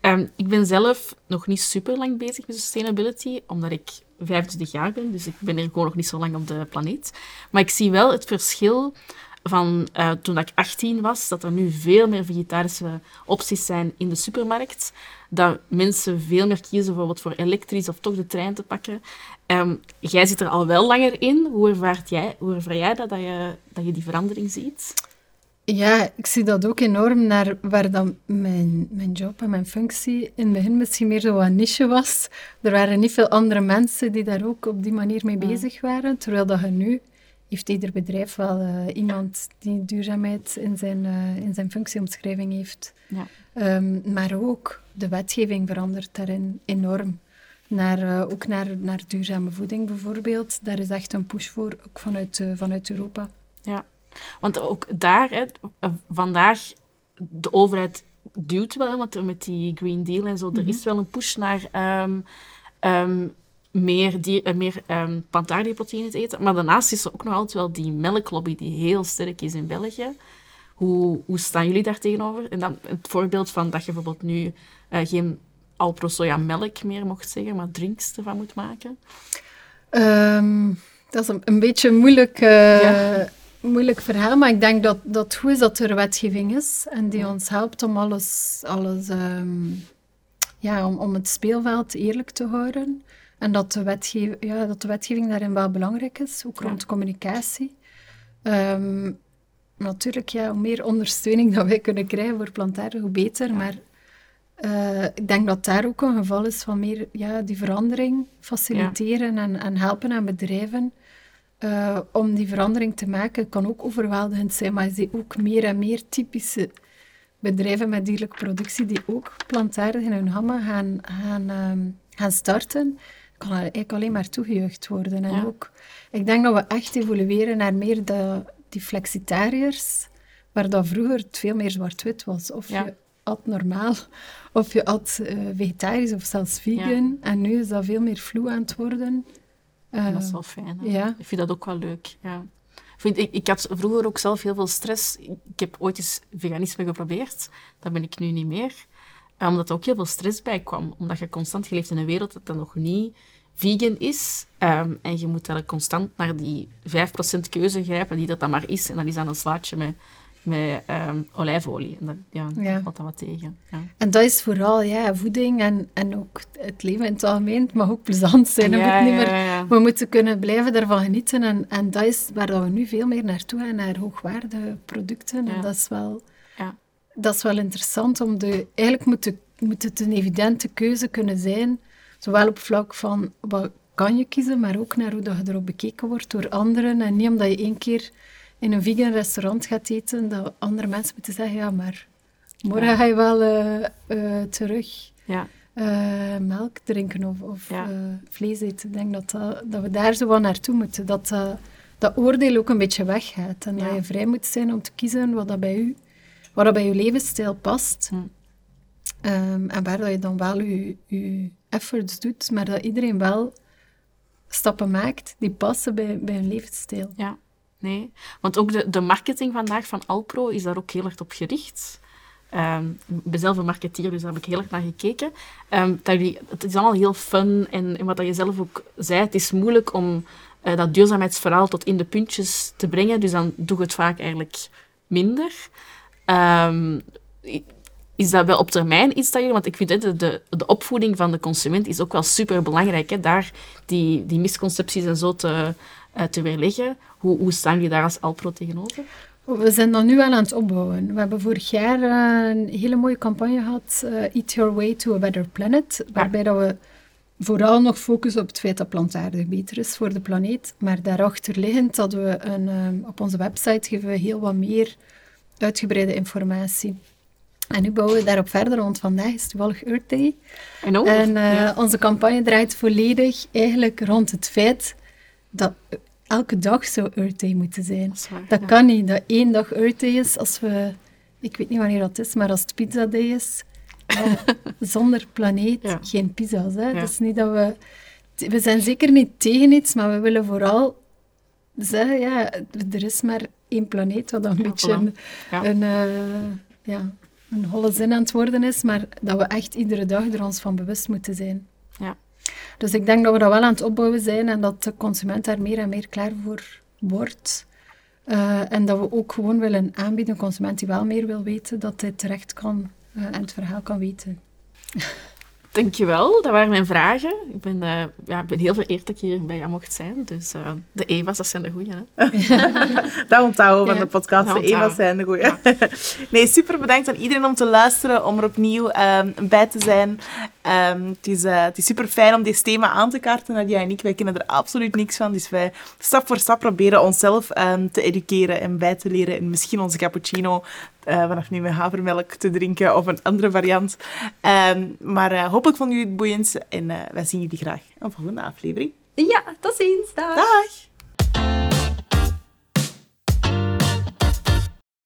Speaker 4: Um, ik ben zelf nog niet super lang bezig met sustainability, omdat ik 25 jaar ben, dus ik ben er gewoon nog niet zo lang op de planeet. Maar ik zie wel het verschil van uh, toen ik 18 was, dat er nu veel meer vegetarische opties zijn in de supermarkt. Dat mensen veel meer kiezen bijvoorbeeld voor elektrisch of toch de trein te pakken. Um, jij zit er al wel langer in. Hoe ervaart jij, hoe ervaar jij dat, dat je, dat je die verandering ziet?
Speaker 3: Ja, ik zie dat ook enorm naar waar dan mijn, mijn job en mijn functie in het begin misschien meer zo een niche was. Er waren niet veel andere mensen die daar ook op die manier mee bezig waren, terwijl dat je nu heeft ieder bedrijf wel eh, iemand die duurzaamheid in zijn, eh, in zijn functieomschrijving heeft.
Speaker 4: Ja.
Speaker 3: Ehm, maar ook de wetgeving verandert daarin enorm. Naar, eh, ook naar, naar duurzame voeding bijvoorbeeld. Daar is echt een push voor, ook vanuit, vanuit Europa.
Speaker 4: Ja, want ook daar, hè, vandaag, de overheid duwt wel, want met die Green Deal en zo, er is wel een push naar ehm, ehm, meer, die, eh, meer plantaardige proteïnen te eten. Maar daarnaast is er ook nog altijd wel die melklobby die heel sterk is in België. Hoe, hoe staan jullie daar tegenover? En dan het voorbeeld van dat je bijvoorbeeld nu eh, geen Alpro soja melk meer mocht zeggen, maar drinks ervan moet maken.
Speaker 3: Ehm, dat is een, een beetje een moeilijk, eh,
Speaker 4: Ja.
Speaker 3: moeilijk verhaal, maar ik denk dat, dat het goed is dat er wetgeving is en die ons helpt om alles, alles ehm, ja, om, om het speelveld eerlijk te houden. En dat de, wetgeving, ja, dat de wetgeving daarin wel belangrijk is, ook
Speaker 4: Ja.
Speaker 3: rond communicatie. Ehm, natuurlijk, ja, hoe meer ondersteuning dat wij kunnen krijgen voor plantaardig, hoe beter. Maar eh, ik denk dat daar ook een geval is van meer ja, die verandering faciliteren en, en helpen aan bedrijven. eh, om die verandering te maken kan ook overweldigend zijn, maar je ziet ook meer en meer typische bedrijven met dierlijke productie die ook plantaardig in hun gamma gaan, gaan, ehm, gaan starten. Kan eigenlijk alleen maar toegejuicht worden. En
Speaker 4: Ja.
Speaker 3: ook, ik denk dat we echt evolueren naar meer de, die flexitariërs, waar dat vroeger het veel meer zwart-wit was. Of
Speaker 4: Ja.
Speaker 3: je at normaal, of je at eh, vegetarisch of zelfs vegan. En nu is dat veel meer vloe aan het worden.
Speaker 4: En dat is
Speaker 3: Eh,
Speaker 4: wel fijn. hè?
Speaker 3: ja.
Speaker 4: Ik vind dat ook wel leuk. Ja. Vind, ik, ik had vroeger ook zelf heel veel stress. Ik heb ooit eens veganisme geprobeerd. Dat ben ik nu niet meer. Omdat er ook heel veel stress bij kwam. Omdat je constant, je leeft in een wereld dat dan nog niet vegan is. Ehm, en je moet eigenlijk constant naar die 5% keuze grijpen, die dat dan maar is. En dan is dat een slaatje met, met ehm, olijfolie. En dat, ja,
Speaker 3: Ja.
Speaker 4: dat valt dan wat tegen. Ja.
Speaker 3: En dat is vooral ja, voeding en, en ook het leven in het algemeen. Het mag ook plezant zijn.
Speaker 4: Ja,
Speaker 3: moet niet meer. We moeten kunnen blijven daarvan genieten. En, en dat is waar we nu veel meer naartoe gaan, naar hoogwaardige producten. En dat is, wel,
Speaker 4: Ja.
Speaker 3: Dat is wel interessant. Om de, eigenlijk moet, de- moet het een evidente keuze kunnen zijn. Zowel op vlak van wat kan je kiezen, maar ook naar hoe dat je erop bekeken wordt door anderen. En niet omdat je één keer in een vegan restaurant gaat eten, dat andere mensen moeten zeggen, ja, maar morgen
Speaker 4: Ja.
Speaker 3: ga je wel eh, eh, terug
Speaker 4: Ja.
Speaker 3: eh, melk drinken of, of
Speaker 4: Ja.
Speaker 3: vlees eten. Ik denk dat, dat, dat we daar zo wat naartoe moeten. Dat dat oordeel ook een beetje weggaat. En dat je vrij moet zijn om te kiezen wat dat bij u, wat dat bij je levensstijl past.
Speaker 4: Hm.
Speaker 3: Ehm, en waar dat je dan wel je, je efforts doet, maar dat iedereen wel stappen maakt die passen bij, bij hun levensstijl.
Speaker 4: Ja, nee. Want ook de, de marketing vandaag van Alpro is daar ook heel erg op gericht. Ehm, ik ben zelf een marketeer, dus daar heb ik heel erg naar gekeken. Ehm, dat jullie, het is allemaal heel fun en, en wat dat je zelf ook zei, het is moeilijk om eh, dat duurzaamheidsverhaal tot in de puntjes te brengen, dus dan doe je het vaak eigenlijk minder. Ehm, is dat wel op termijn iets dat jullie... Want ik vind hè, de, de, de opvoeding van de consument is ook wel super belangrijk. Hè, daar die, die misconcepties en zo te, eh, te weerleggen. Hoe, hoe staan jullie daar als Alpro tegenover?
Speaker 3: We zijn dat nu wel aan het opbouwen. We hebben vorig jaar eh, een hele mooie campagne gehad, eh, Eat Your Way to a Better Planet, waarbij dat we vooral nog focussen op het feit dat plantaardig beter is voor de planeet. Maar daarachter liggend hadden we een, eh, op onze website geven we heel wat meer uitgebreide informatie. En nu bouwen we daarop verder, want vandaag is toevallig Earth Day.
Speaker 4: En, ook,
Speaker 3: En eh,
Speaker 4: ja.
Speaker 3: onze campagne draait volledig eigenlijk rond het feit dat elke dag zou Earth Day moeten zijn.
Speaker 4: Dat is waar,
Speaker 3: Dat
Speaker 4: ja.
Speaker 3: kan niet, dat één dag Earth Day is als we... Ik weet niet wanneer dat is, maar als het Pizza Day is, zonder planeet
Speaker 4: Ja.
Speaker 3: geen pizza's. Hè? Dus niet dat we... We zijn zeker niet tegen iets, maar we willen vooral zeggen, ja, er is maar één planeet, wat een
Speaker 4: Ja,
Speaker 3: beetje een,
Speaker 4: voilà. Ja.
Speaker 3: een, eh, ja, een holle zin aan het worden is, maar dat we echt iedere dag er ons van bewust moeten zijn.
Speaker 4: Ja.
Speaker 3: Dus ik denk dat we dat wel aan het opbouwen zijn en dat de consument daar meer en meer klaar voor wordt. Eh, en dat we ook gewoon willen aanbieden, een consument die wel meer wil weten, dat hij terecht kan eh, en het verhaal kan weten.
Speaker 4: Dankjewel, dat waren mijn vragen. Ik ben, eh, ja, ik ben heel vereerd dat ik hier bij jou mocht zijn. Dus eh, de Eva's, dat zijn de goeie. Hè?
Speaker 1: Dat onthouden we van
Speaker 3: Ja.
Speaker 1: de podcast.
Speaker 4: Dat
Speaker 1: De
Speaker 4: onthouden.
Speaker 1: Eva's zijn de goeie. Nee, super bedankt aan iedereen om te luisteren, om er opnieuw ehm, bij te zijn. Ehm, het, is, eh, het is super fijn om dit thema aan te kaarten, Nadia en ik. Wij kennen er absoluut niks van. Dus wij stap voor stap proberen onszelf ehm, te educeren en bij te leren. En misschien onze cappuccino eh, vanaf nu met havermelk te drinken of een andere variant. Ehm, maar eh, hopelijk vonden jullie het boeiend en wij zien jullie graag in een volgende aflevering.
Speaker 2: Ja, tot ziens. Dag.
Speaker 1: Dag!